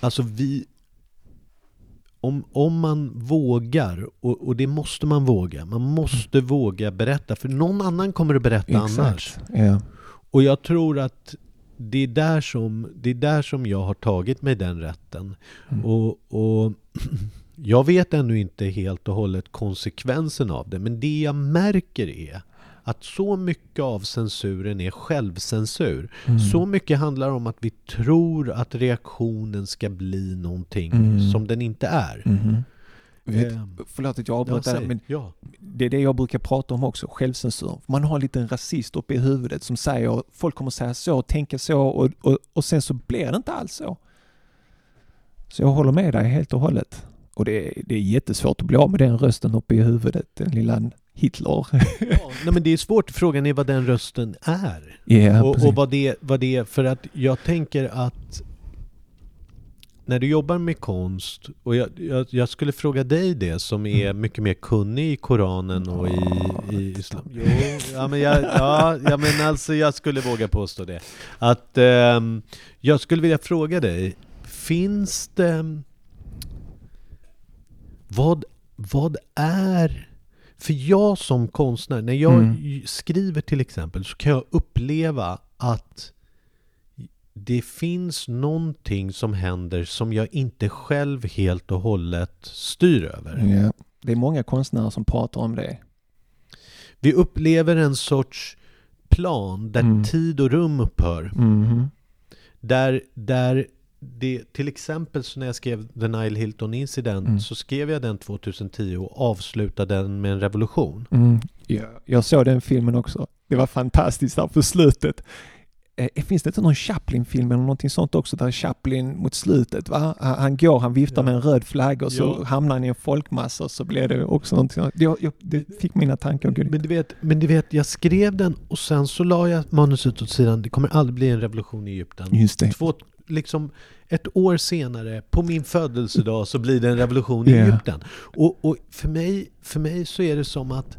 Alltså vi om, om man vågar, och, och det måste man våga, man måste våga berätta, för någon annan kommer att berätta annars. Exakt. Ja. Och jag tror att det är där som, det är där som jag har tagit mig den rätten. Mm. Och, och jag vet ännu inte helt och hållet konsekvensen av det, men det jag märker är att så mycket av censuren är självcensur. Mm. Så mycket handlar om att vi tror att reaktionen ska bli någonting Mm. som den inte är. Mhm. Vet, Ehm, förlåt att jag ja, avbröt där, säg. men ja. det är det jag brukar prata om också, självcensur. Man har en liten rasist uppe i huvudet som säger folk kommer säga så, tänka så och, och, och sen så blir det inte alls så. Så jag håller med dig helt och hållet. Och det, är- det är jättesvårt att bli av med den rösten uppe i huvudet, den lilla Hitler. Ja, nej, men det är svårt. Frågan är vad den rösten är. Ja, och, och vad, det, vad det är, för att jag tänker att när du jobbar med konst, och jag, jag, jag skulle fråga dig det som är mycket mer kunnig i Koranen och i, i Islam. Jo, ja, men jag, ja, ja, men alltså jag skulle våga påstå det. Att ehm, jag skulle vilja fråga dig, finns det... Vad, vad är... För jag som konstnär, när jag Mm. skriver till exempel, så kan jag uppleva att det finns någonting som händer som jag inte själv helt och hållet styr över. Ja. Det är många konstnärer som pratar om det. Vi upplever en sorts plan där Mm. tid och rum upphör. Mhm. Där, där det, till exempel så när jag skrev The Nile Hilton Incident Mm. så skrev jag den 2010 och avslutade den med en revolution. Mm. Ja, jag såg den filmen också. Det var fantastiskt där på slutet. Eh, finns det inte någon Chaplin-film eller någonting sånt också där Chaplin mot slutet, va? Han, han går, han viftar Ja. med en röd flagga och så Ja. hamnar han i en folkmassa och så blir det också någonting. sånt. Jag, jag, det fick mina tankar dit. Men du, vet, men du vet, jag skrev den och sen så la jag manuset åt sidan. Det kommer aldrig bli en revolution i Egypten. Just det. Två, liksom ett år senare, på min födelsedag, så blir det en revolution i Ja. Egypten. Och, och för, mig, för mig så är det som att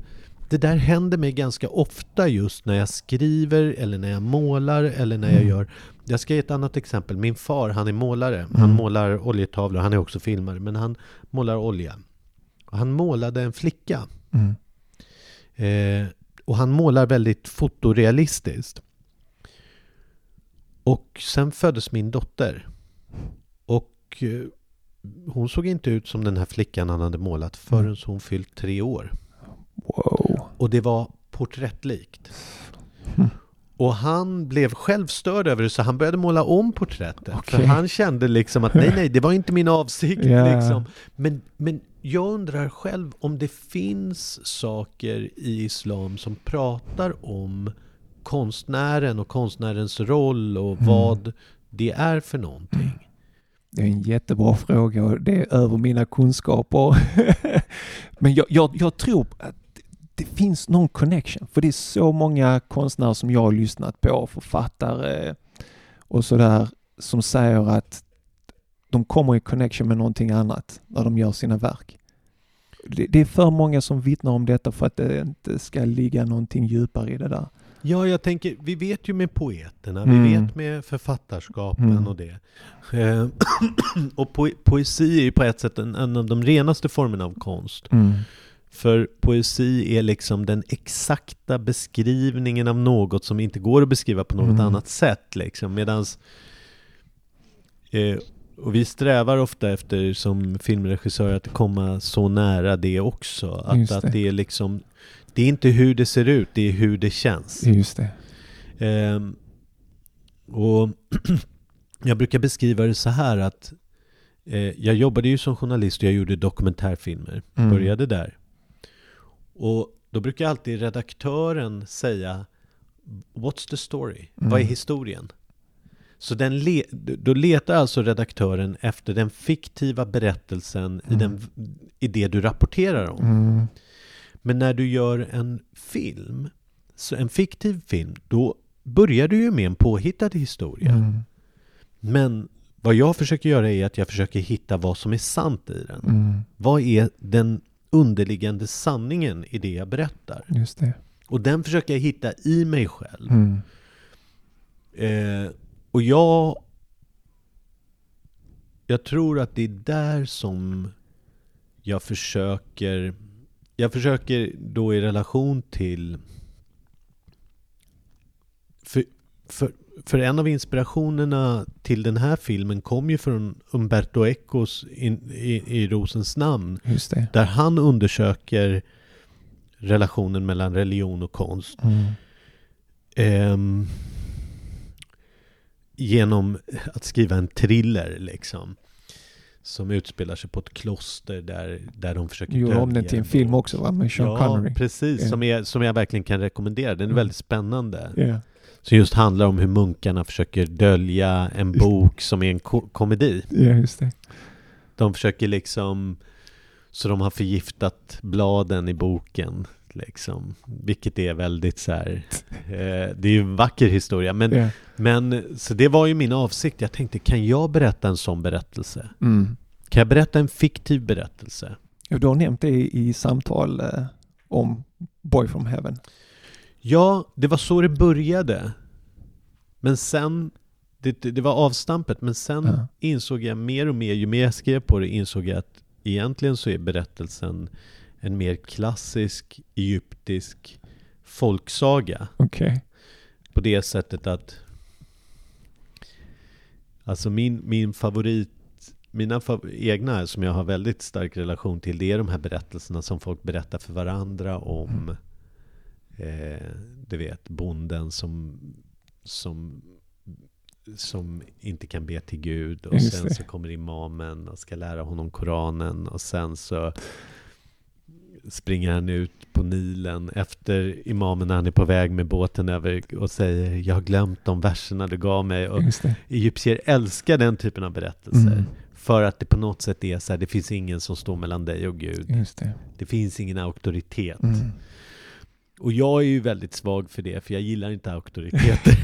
det där händer mig ganska ofta just när jag skriver eller när jag målar eller när jag Mm. gör... Jag ska ge ett annat exempel. Min far, han är målare. Han Mm. målar oljetavlor. Han är också filmare, men han målar olja. Han målade en flicka. Mm. Eh, och han målar väldigt fotorealistiskt. Och sen föddes min dotter. Och eh, hon såg inte ut som den här flickan han hade målat förrän hon fyllt tre år. Wow. Och det var porträttlikt. Mm. Och han blev själv störd över det så han började måla om porträttet. För Okej. han kände liksom att nej, nej, det var inte min avsikt. Ja. Liksom. Men, men jag undrar själv om det finns saker i islam som pratar om konstnären och konstnärens roll och Mm. vad det är för någonting. Det är en jättebra fråga och det är över mina kunskaper. Men jag, jag, jag tror att det finns någon connection. För det är så många konstnärer som jag har lyssnat på, författare och sådär, som säger att de kommer i connection med någonting annat när de gör sina verk. Det, det är för många som vittnar om detta för att det inte ska ligga någonting djupare i det där. Ja, jag tänker, vi vet ju med poeterna, Mm. vi vet med författarskapen Mm. och det. Eh, och po poesi är ju på ett sätt en, en av de renaste formerna av konst. För poesi är liksom den exakta beskrivningen av något som inte går att beskriva på något Mm. annat sätt. Liksom. Medans, eh, och vi strävar ofta efter som filmregissörer att komma så nära det också. Just Att, det. att det är liksom, det är inte hur det ser ut, det är hur det känns. Just det. Ehm, och jag brukar beskriva det så här att eh, jag jobbade ju som journalist och jag gjorde dokumentärfilmer. Mm. Började där. Och då brukar alltid redaktören säga What's the story? Vad är Mm. historien? Så den le- då letar alltså redaktören efter den fiktiva berättelsen i, Mm. den, i det du rapporterar om. Mm. Men när du gör en film, så en fiktiv film, då börjar du ju med en påhittad historia. Mm. Men vad jag försöker göra är att jag försöker hitta vad som är sant i den. Mm. Vad är den underliggande sanningen i det jag berättar? Just det. Och den försöker jag hitta i mig själv. Mm. Eh, och jag... Jag tror att det är där som jag försöker... Jag försöker då i relation till... För, för, för en av inspirationerna till den här filmen kom ju från Umberto Ecos in, i, i Rosens namn. Där han undersöker relationen mellan religion och konst. Mm. Ehm, genom att skriva en thriller liksom. Som utspelar sig på ett kloster där, där de försöker Gjorde om den till en film också va? Med Sean ja, Connery. precis. Ja. Som, jag, som jag verkligen kan rekommendera. Den är Mm. väldigt spännande. Ja. Som just handlar om hur munkarna försöker dölja en bok som är en ko- komedi. ja, just det. De försöker liksom... Så de har förgiftat bladen i boken. Liksom. Vilket är väldigt så här... Eh, det är ju en vacker historia. Men Ja. men så det var ju min avsikt. Jag tänkte, kan jag berätta en sån berättelse? Mm. Kan jag berätta en fiktiv berättelse? Du har nämnt det i, i samtal eh, om Boy from Heaven. Ja, det var så det började. Men sen, det, det- var avstampet, men sen Ja. insåg jag mer och mer, ju mer jag skrev på det, insåg jag att egentligen så är berättelsen en mer klassisk egyptisk folksaga. Okej. På det sättet att Alltså min, min favorit Mina fav- egna som jag har väldigt stark relation till Det är de här berättelserna som folk berättar för varandra om eh, Du vet, bonden som Som Som inte kan be till Gud Och sen så kommer imamen och ska lära honom Koranen Och sen så springer han ut på Nilen efter imamen när han är på väg med båten över och säger Jag har glömt de verserna du gav mig. Och egyptier älskar den typen av berättelser. Mm. För att det på något sätt är så här, det finns ingen som står mellan dig och Gud. Det. Det finns ingen auktoritet. Mm. Och jag är ju väldigt svag för det, för jag gillar inte auktoriteter.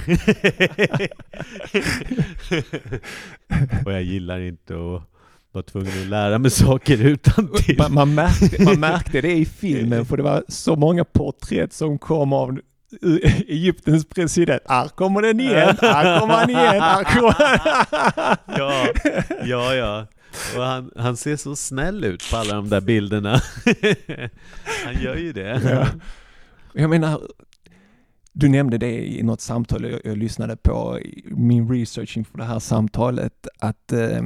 och jag gillar inte att var tvungen att lära mig saker utan till. Man, man, märkte, man märkte det i filmen för det var så många porträtt som kom av Egyptens president. Här kommer den igen, här kommer han igen, här kommer han. Ja, ja, ja. Och han, han ser så snäll ut på alla de där bilderna. Han gör ju det. Ja. Jag menar, du nämnde det i något samtal jag, jag lyssnade på, min research inför det här samtalet, att eh,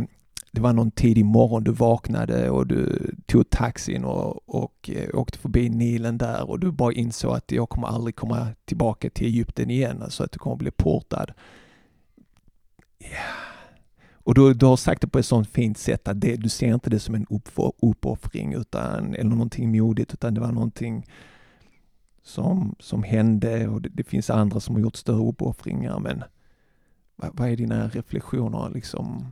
det var någon tidig morgon du vaknade och du tog taxin och, och och åkte förbi Nilen där och du bara insåg att jag kommer aldrig komma tillbaka till Egypten igen, alltså att du kommer bli portad. Yeah. Och du, du har sagt det på ett sånt fint sätt att det, du ser inte det som en uppoffring utan, eller någonting modigt, utan det var någonting som, som hände och det, det finns andra som har gjort större uppoffringar men vad, vad är dina reflektioner liksom?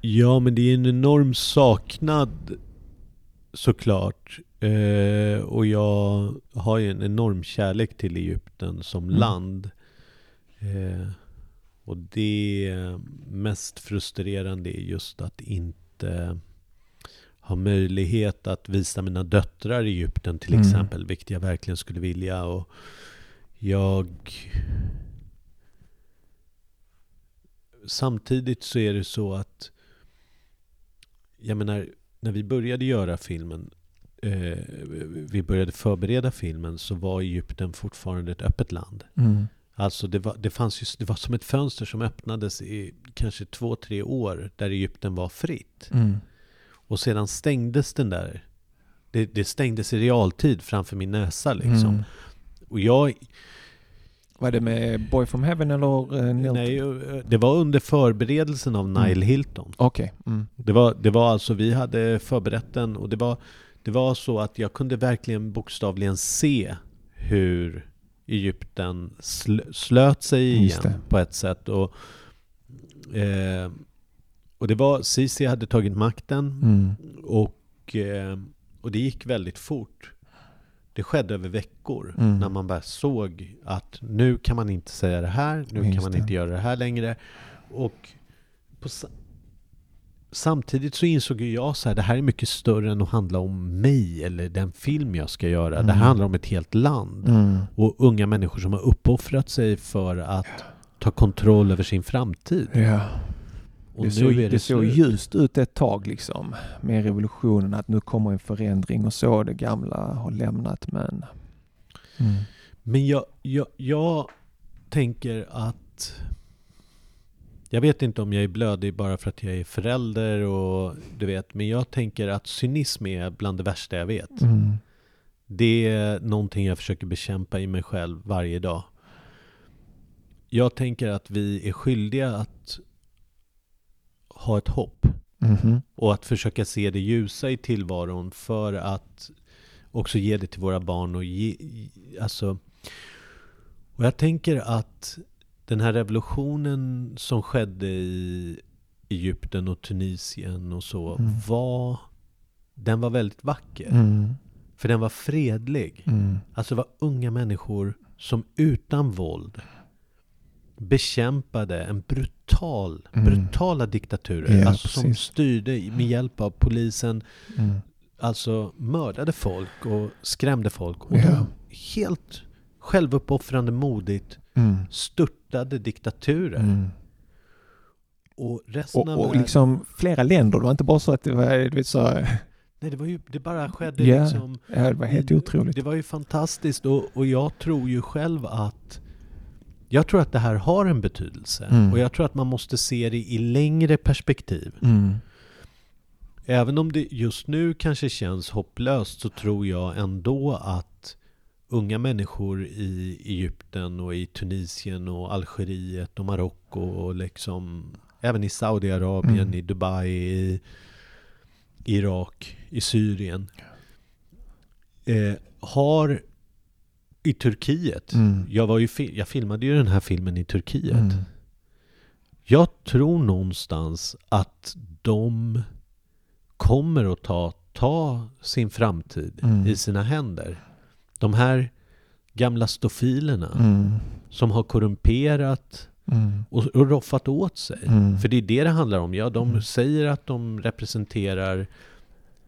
Ja, men det är en enorm saknad såklart. Eh, och jag har ju en enorm kärlek till Egypten som Mm. land. Eh, och det mest frustrerande är just att inte ha möjlighet att visa mina döttrar Egypten till Mm. exempel, vilket jag verkligen skulle vilja. Och jag... Samtidigt så är det så att jag menar, när vi började göra filmen, eh, vi började förbereda filmen, så var Egypten fortfarande ett öppet land. Mm. Alltså det var, det fanns ju, det var som ett fönster som öppnades i kanske två, tre år där Egypten var fritt. Mm. Och sedan stängdes den där. Det, det stängdes i realtid framför min näsa liksom. Mm. Och jag, Var det med Boy from Heaven eller uh, Neil? nej, eh, det var under förberedelsen av Nile Mm. Hilton. Okej. Mm. Det var, det var alltså, vi hade förberett den och det var, det var så att jag kunde verkligen bokstavligen se hur Egypten sl, slöt sig Just igen på ett sätt. Och, eh, och det var, Sisi hade tagit makten Mm. och, eh, och det gick väldigt fort. Det skedde över veckor Mm. när man bara såg att nu kan man inte säga det här, nu Just kan man det. inte göra det här längre. Och på, sa- samtidigt så insåg jag så här, det här är mycket större än att handla om mig eller den film jag ska göra. Det Mm. här handlar om ett helt land. Mm. Och unga människor som har uppoffrat sig för att ta kontroll över sin framtid. Ja. Och det nu såg, är det, det såg ljust ut ett tag liksom med revolutionen att nu kommer en förändring och så det gamla har lämnat men mm. Men jag, jag, jag tänker att jag vet inte om jag är blödig bara för att jag är förälder och du vet, men jag tänker att cynism är bland det värsta jag vet. Mm. Det är någonting jag försöker bekämpa i mig själv varje dag. Jag tänker att vi är skyldiga att ha ett hopp Mhm. och att försöka se det ljusa i tillvaron för att också ge det till våra barn och ge, alltså och jag tänker att den här revolutionen som skedde i Egypten och Tunisien och så Mm. var den var väldigt vacker. Mm. För den var fredlig. Mm. Alltså det var unga människor som utan våld bekämpade en brutal, Mm. brutala diktaturer. Ja, alltså som styrde med hjälp av polisen, Mm. alltså mördade folk och skrämde folk. Och Ja. helt självuppoffrande modigt Mm. störtade diktaturer. Mm. Och resten Och, och liksom flera länder, det var inte bara så att det var, du vet så, Nej, det var ju, det bara skedde Ja. liksom ja, det var helt otroligt. Det var ju fantastiskt och, och jag tror ju själv att jag tror att det här har en betydelse Mm. och jag tror att man måste se det i längre perspektiv. Mm. Även om det just nu kanske känns hopplöst så tror jag ändå att unga människor i Egypten och i Tunisien och Algeriet och Marocko och liksom även i Saudiarabien, Mm. i Dubai, i Irak, i Syrien eh, har i Turkiet, Mm. jag, var ju, jag filmade ju den här filmen i Turkiet. Mm. Jag tror någonstans att de kommer att ta, ta sin framtid Mm. i sina händer. De här gamla stofilerna Mm. som har korrumperat Mm. och, och roffat åt sig. Mm. För det är det det handlar om. Ja, de säger att de representerar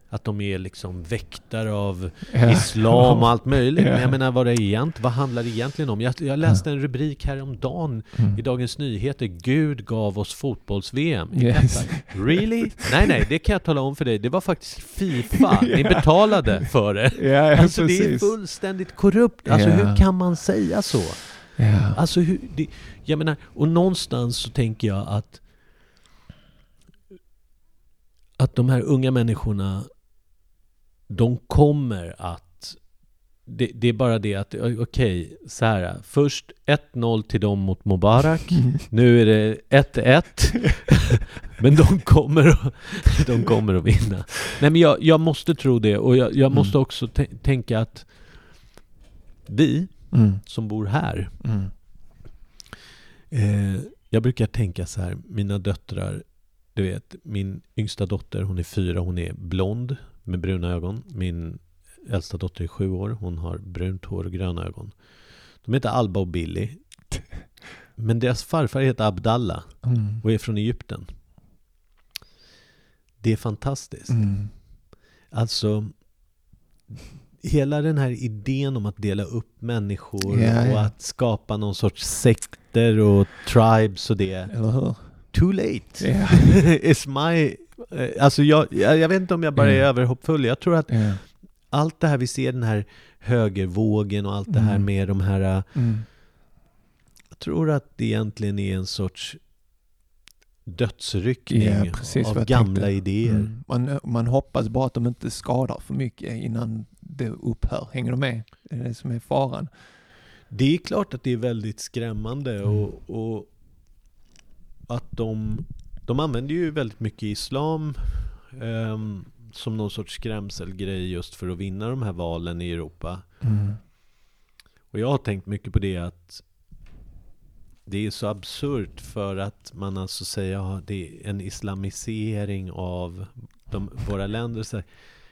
att de är liksom väktare av islam och allt möjligt. Men jag menar vad, det är egent, vad handlar det egentligen om? Jag, jag läste en rubrik häromdagen Mm. i Dagens Nyheter. Gud gav oss fotbolls-VM Yes. Really? Nej, nej, det kan jag tala om för dig. Det var faktiskt Fifa. Ni betalade för det. Ja, ja Alltså det är precis. fullständigt korrupt. Alltså Ja. hur kan man säga så? Ja. Alltså hur, det, jag menar, och någonstans så tänker jag att att de här unga människorna de kommer att det, det är bara det att, okej, så här. Först 1-0 till dem mot Mubarak. Nu är det 1-1. men de kommer, att, de kommer att vinna. Nej men jag, jag måste tro det. Och jag, jag måste Mm. också tä- tänka att vi Mm. som bor här Mm. Eh, jag brukar tänka så här, mina döttrar, du vet, min yngsta dotter, hon är fyra, hon är blond med bruna ögon. Min äldsta dotter är sju år, hon har brunt hår och gröna ögon. De heter Alba och Billy. Men deras farfar heter Abdallah Mm. och är från Egypten. Det är fantastiskt. Mm. Alltså, hela den här idén om att dela upp människor Ja, och ja. att skapa någon sorts sekter och tribes och det. Hur? Too late Ja. is my... eh, Alltså jag, jag, vet inte om jag bara är Mm. överhoppfull. Jag tror att Ja. allt det här vi ser, den här högervågen och allt det här Mm. med de här... eh, Mm. Jag tror att det egentligen är en sorts dödsryckning vad av gamla tänkte. idéer. Mm. Man, man hoppas bara att de inte skadar för mycket innan det upphör. Hänger du med? Det är det som är faran. Det är klart att det är väldigt skrämmande Mm. och, och att de, de använder ju väldigt mycket islam ehm, som någon sorts skrämselgrej just för att vinna de här valen i Europa. Mm. Och jag har tänkt mycket på det att det är så absurt för att man alltså säger ja, det är en islamisering av de, våra länder. Så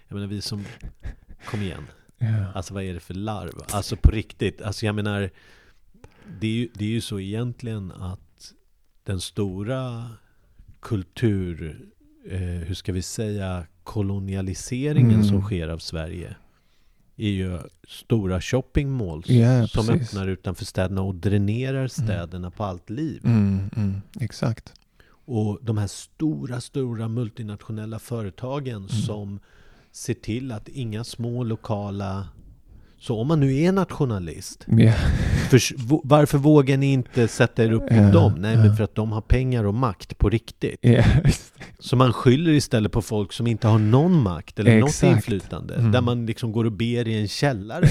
jag menar vi som, kom igen. Ja. Alltså vad är det för larv? Alltså på riktigt. Alltså jag menar, det är ju, det är ju så egentligen att den stora kultur, eh, hur ska vi säga, kolonialiseringen Mm. som sker av Sverige är ju stora shoppingmalls Ja, som precis. öppnar utanför städerna och dränerar städerna på allt liv. Mm, mm, exakt. Och de här stora, stora multinationella företagen Mm. som ser till att inga små lokala... Så om man nu är nationalist, Ja. för, varför vågar ni inte sätta er upp mot Ja, dem? Nej, ja. men för att de har pengar och makt på riktigt. Så man skyller istället på folk som inte har någon makt eller något Exakt. inflytande. Mm. Där man liksom går och ber i en källare.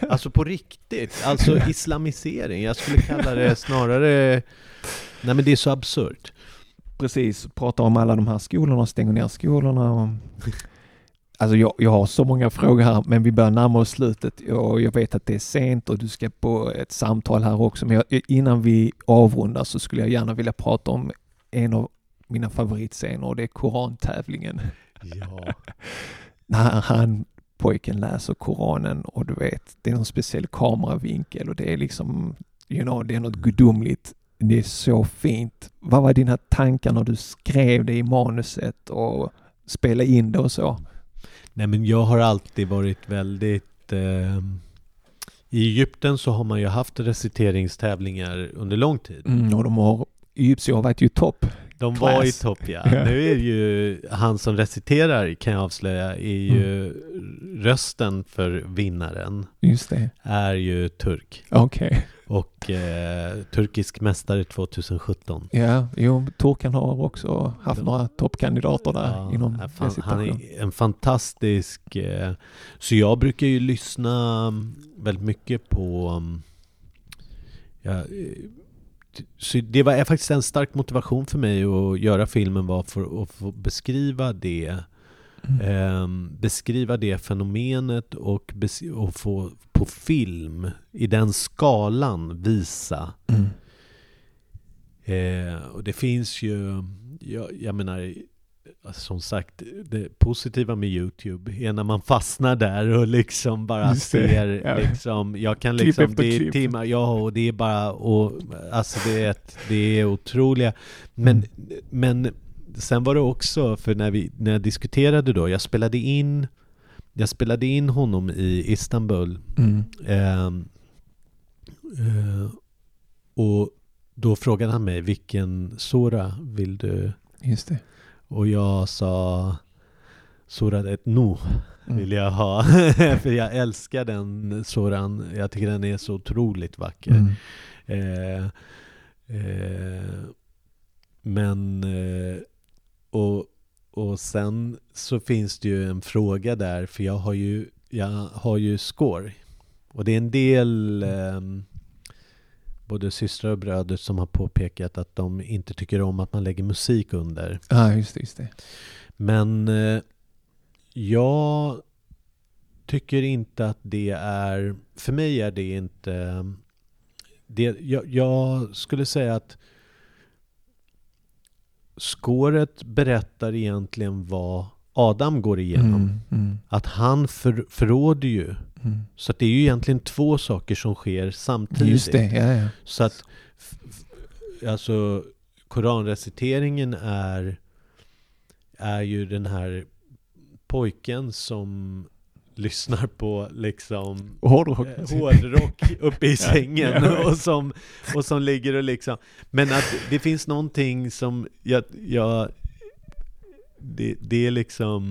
Alltså på riktigt. Alltså islamisering. Jag skulle kalla det snarare... Nej men det är så absurt. Precis, pratar om alla de här skolorna, stänger ner skolorna. Och... Alltså jag, jag har så många frågor här, men vi börjar närma oss slutet och jag vet att det är sent och du ska på ett samtal här också. Men jag, innan vi avrundar så skulle jag gärna vilja prata om en av mina favoritscener och det är korantävlingen. Ja. När han, pojken läser Koranen och du vet, det är någon speciell kameravinkel och det är liksom, you know, det är något gudomligt. Det är så fint. Vad var dina tankar när du skrev det i manuset och spelade in det och så? Nej men jag har alltid varit väldigt... Eh, I Egypten så har man ju haft reciteringstävlingar under lång tid. Mm, och de har, Egypten har varit ju topp. De var i Class. topp ja. Nu är ju han som reciterar kan jag avslöja är ju rösten för vinnaren Just det. är ju turk. Okej. Och eh, turkisk mästare 2017. Ja, jo, Turkan har också haft några toppkandidater där Ja, inom ja, fan, han är en fantastisk... Eh, så jag brukar ju lyssna väldigt mycket på... um, Ja, eh, så det var faktiskt en stark motivation för mig att göra filmen var för att få beskriva det Mm. Ehm, beskriva det fenomenet och, och få på film i den skalan visa. Mm. Eh, och det finns ju, jag, jag menar, som sagt, det positiva med YouTube är när man fastnar där och liksom bara ser ja. liksom, jag kan Klipp liksom, det är timmar, ja och det är bara, och, alltså det är, ett, det är otroliga, men, Mm. men sen var det också, för när, vi, när jag diskuterade då, jag spelade in, jag spelade in honom i Istanbul, Mm. Ehm, eh, och då frågade han mig vilken sura vill du? Just det. Och jag sa Sura ett nu Mm. vill jag ha. För jag älskar den suran. Jag tycker den är så otroligt vacker. Mm. Eh, eh, men eh, och, och sen så finns det ju en fråga där för jag har ju, jag har ju score. Och det är en del ehm, både systrar och bröder som har påpekat att de inte tycker om att man lägger musik under. Ja, just det. Just det. Men eh, jag tycker inte att det är, för mig är det inte, det, jag, jag skulle säga att skåret berättar egentligen vad Adam går igenom. Mm. Mm. Att han för, förråder ju. Mm. Så att det är ju egentligen två saker som sker samtidigt. Just det, ja, ja. Så att alltså koranreciteringen är är ju den här pojken som lyssnar på liksom Hårdrock. eh, hårdrock uppe i sängen och, som, och som ligger och liksom Men att det finns någonting som jag, jag det, det är liksom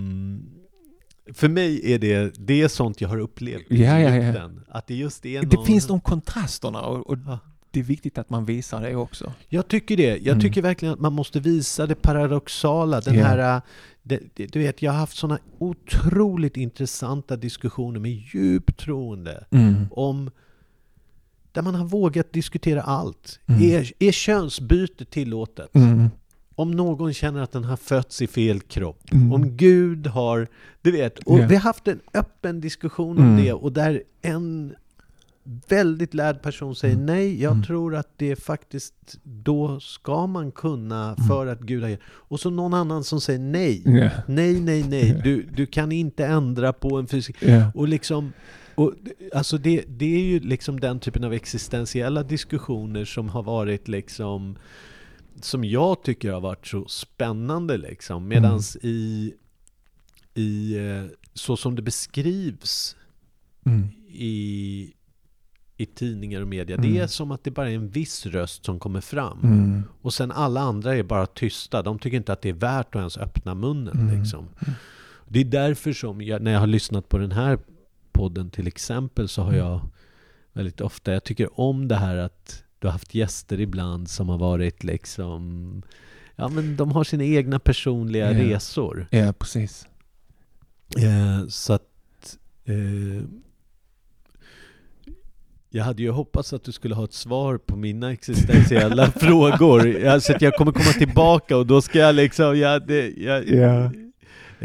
För mig är det, det är sånt jag har upplevt i Ja, ja, ja. Att det just är Det någon, finns de kontrasterna och, och Ja. det är viktigt att man visar det också. Jag tycker det. Jag Mm. tycker verkligen att man måste visa det paradoxala. Den Ja. här, äh, det, det, du vet, jag har haft sådana otroligt intressanta diskussioner med djupt troende Mm. om där man har vågat diskutera allt. Mm. Är, är könsbyte tillåtet? Om någon känner att den har fötts i fel kropp? Mm. Om Gud har... Du vet, och Ja. vi har haft en öppen diskussion om Mm. det och där en väldigt lärd person säger Mm. nej, jag Mm. tror att det faktiskt då ska man kunna Mm. för att Gud har gett. Och så någon annan som säger nej. Ja. Nej, nej, nej. Du, du kan inte ändra på en fysik. Ja. Och liksom, och, alltså det, det är ju liksom den typen av existentiella diskussioner som har varit liksom som jag tycker har varit så spännande liksom. Medans i, i eh, så som det beskrivs Mm. i, i tidningar och media, Mm. det är som att det bara är en viss röst som kommer fram. Mm. Och sen alla andra är bara tysta. De tycker inte att det är värt att ens öppna munnen. Mm. Liksom. Det är därför som jag, när jag har lyssnat på den här podden till exempel så har Mm. jag väldigt ofta, jag tycker om det här att du har haft gäster ibland som har varit liksom Ja men de har sina egna personliga Ja. resor. Ja, precis. Eh, så att eh, jag hade ju hoppats att du skulle ha ett svar på mina existentiella frågor. Alltså att jag kommer komma tillbaka och då ska jag liksom, ja, det, jag, Ja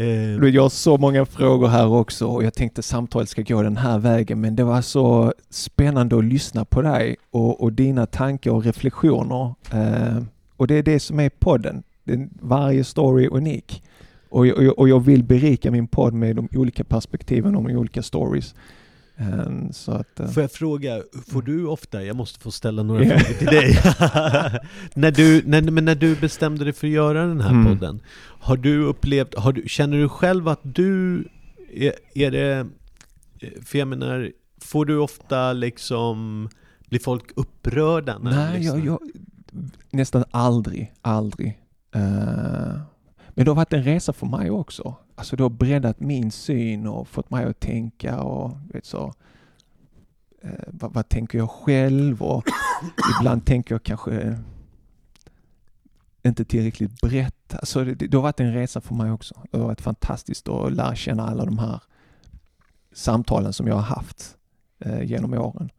eh, Jag har så många frågor här också och jag tänkte samtalet ska gå den här vägen men det var så spännande att lyssna på dig och, och dina tankar och reflektioner. Eh, och det är det som är podden. Den, varje story är unik. Och, jag- och, jag- och jag vill berika min podd med de olika perspektiven och de olika stories. Eh, så att, eh, Får jag fråga, får du ofta, jag måste få ställa några Ja. frågor till dig. när, du, när, men när du bestämde dig för att göra den här Mm. podden, har du upplevt, har du, känner du själv att du, är, är det, för jag menar, får du ofta liksom, blir folk upprörda när Nej, jag, jag, nästan aldrig, aldrig. Eh, men det har varit en resa för mig också. Alltså det har breddat min syn och fått mig att tänka och vet så. eh, vad, vad tänker jag själv och ibland tänker jag kanske inte tillräckligt brett. Alltså det, det har varit en resa för mig också. Det har varit fantastiskt att lära känna alla de här samtalen som jag har haft eh, genom åren.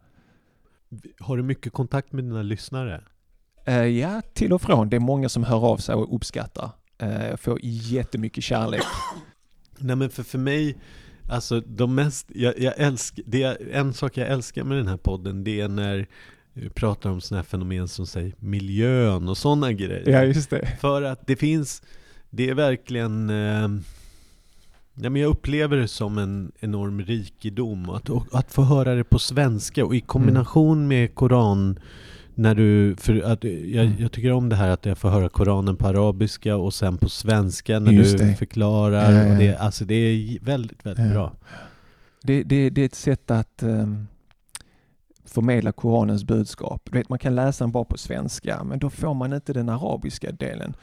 Har du mycket kontakt med dina lyssnare? Eh, ja, till och från. Det är många som hör av sig och uppskattar. Eh, jag får jättemycket kärlek. Nej men för, för mig, alltså de mest, jag, jag älskar, det är, en sak jag älskar med den här podden det är när vi pratar om sådana här fenomen som säger miljön och sådana grejer. just det. För att det finns, Det är verkligen... Eh, ja, men jag upplever det som en enorm rikedom. Att, att få höra det på svenska och i kombination med Koran när du, för att jag, Mm. jag tycker om det här att jag får höra Koranen på arabiska och sen på svenska när Just du det. förklarar. Ja, ja. Och det, alltså det är väldigt, väldigt Ja. bra. Det, det, det är ett sätt att ehm, förmedla Koranens budskap. Du vet, man kan läsa den bara på svenska, men då får man inte den arabiska delen.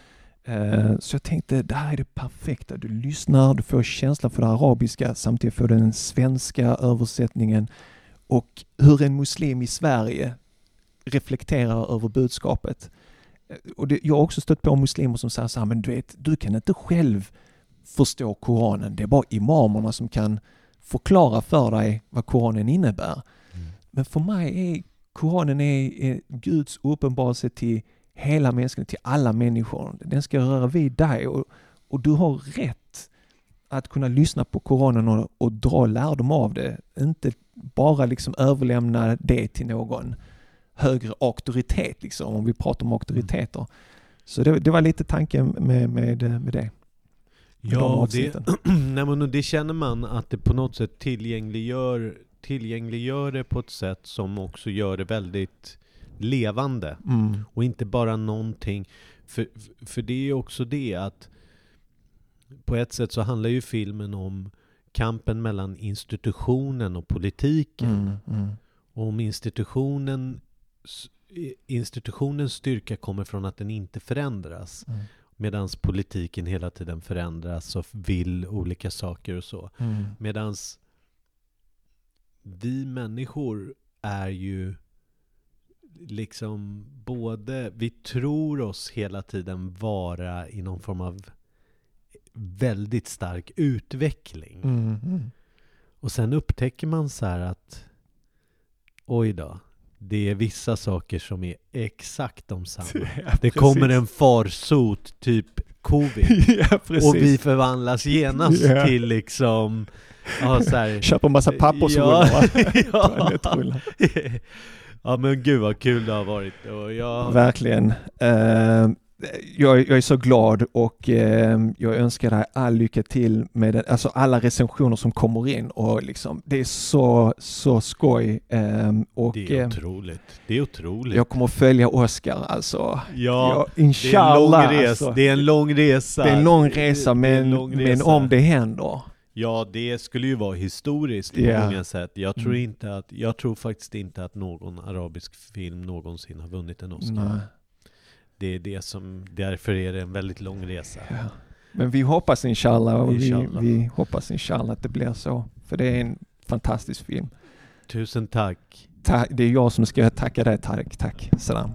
Eh, Så jag tänkte, det här är det perfekta. Du lyssnar, du får känsla för det arabiska, samtidigt får du den svenska översättningen och hur en muslim i Sverige reflekterar över budskapet. Och det, jag har också stött på muslimer som säger så här, men du vet, du kan inte själv förstå Koranen. Det är bara imamerna som kan förklara för dig vad Koranen innebär. Men för mig är Koranen är, är Guds uppenbarelse till hela mänskligheten, till alla människor. Den ska röra vid dig och, och du har rätt att kunna lyssna på Koranen och, och dra lärdom av det. Inte bara liksom överlämna det till någon högre auktoritet, liksom, om vi pratar om auktoriteter. Så det, det var lite tanken med, med, med det. med de Ja, det, avsnitten. nej, men det känner man att det på något sätt tillgängliggör, tillgängliggör det på ett sätt som också gör det väldigt levande. Mm. Och inte bara någonting. För, för det är ju också det att på ett sätt så handlar ju filmen om kampen mellan institutionen och politiken. Mm, mm, Och om institutionen, institutionens styrka kommer från att den inte förändras. mm, Medan politiken hela tiden förändras och vill olika saker och så. mm. Medan vi människor är ju liksom både, vi tror oss hela tiden vara i någon form av väldigt stark utveckling. Mm, mm. Och sen upptäcker man så här att oj då, det är vissa saker som är exakt de samma. Ja, Det kommer en farsot, typ covid. ja. Och vi förvandlas genast Ja. till liksom ja, så här, Köper massa pappersrullar. Ja, ja. Ja men gud vad kul det har varit. Jag, Verkligen. Eh, jag, jag är så glad och eh, jag önskar dig all lycka till med det, alltså alla recensioner som kommer in och liksom det är så, så skoj. Eh, och det är eh, otroligt. Det är otroligt. jag kommer att följa Oscar alltså. ja, Ja, det är inshallah. alltså. Det är en lång resa. Det är en lång resa, men, lång men resa. om det händer. Ja, det skulle ju vara historiskt på Ja. många sätt. Jag tror, Mm. inte att, jag tror faktiskt inte att någon arabisk film någonsin har vunnit en Oscar. Nej. Det är det som, därför är det en väldigt lång resa. Ja. Men vi hoppas inshallah och Inshallah. Vi, vi hoppas inshallah att det blir så. För det är en fantastisk film. Tusen tack. Ta- det är jag som ska tacka dig Tarek. Tack. Salam.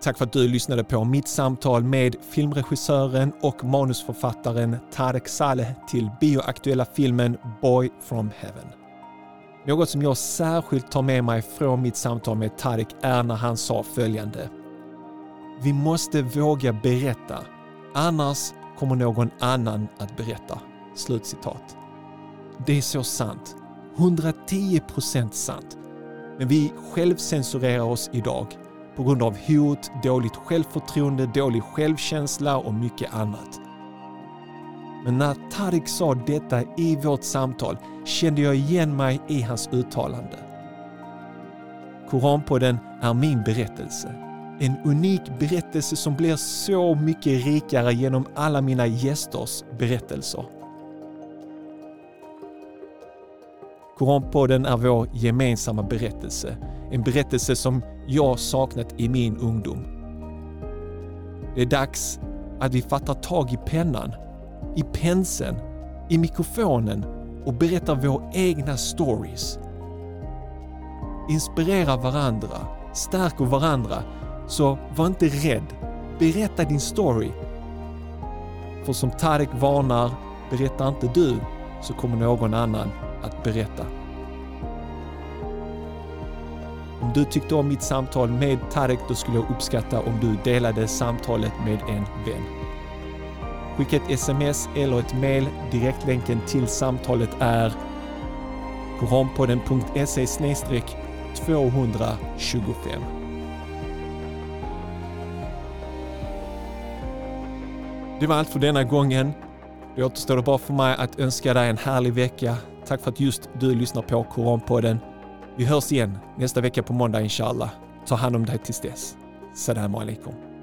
Tack för att du lyssnade på mitt samtal med filmregissören och manusförfattaren Tarek Saleh till bioaktuella filmen Boy from Heaven. Något som jag särskilt tar med mig från mitt samtal med Tarek är när han sa följande. Vi måste våga berätta, annars kommer någon annan att berätta. Slutcitat. Det är så sant. 110% sant. Men vi självcensurerar oss idag på grund av hot, dåligt självförtroende, dålig självkänsla och mycket annat. Men när Tarik sa detta i vårt samtal kände jag igen mig i hans uttalande. Koranpodden är min berättelse. En unik berättelse som blir så mycket rikare genom alla mina gästers berättelser. Koranpodden är vår gemensamma berättelse. En berättelse som jag saknat i min ungdom. Det är dags att vi fattar tag i pennan, i penseln, i mikrofonen och berättar våra egna stories. Inspirera varandra, stärker varandra, så var inte rädd. Berätta din story. För som Tarek varnar, berättar inte du så kommer någon annan att berätta. Du tyckte om mitt samtal med Tarek då skulle jag uppskatta om du delade samtalet med en vän. Skicka ett sms eller ett mail. Direktlänken till samtalet är koranpodden.se 225. Det var allt för denna gången. Det återstår bara för mig att önska dig en härlig vecka. Tack för att just du lyssnar på Koranpodden. Vi hörs igen nästa vecka på måndag inshallah. Ta hand om dig tills dess. Salam alaikum.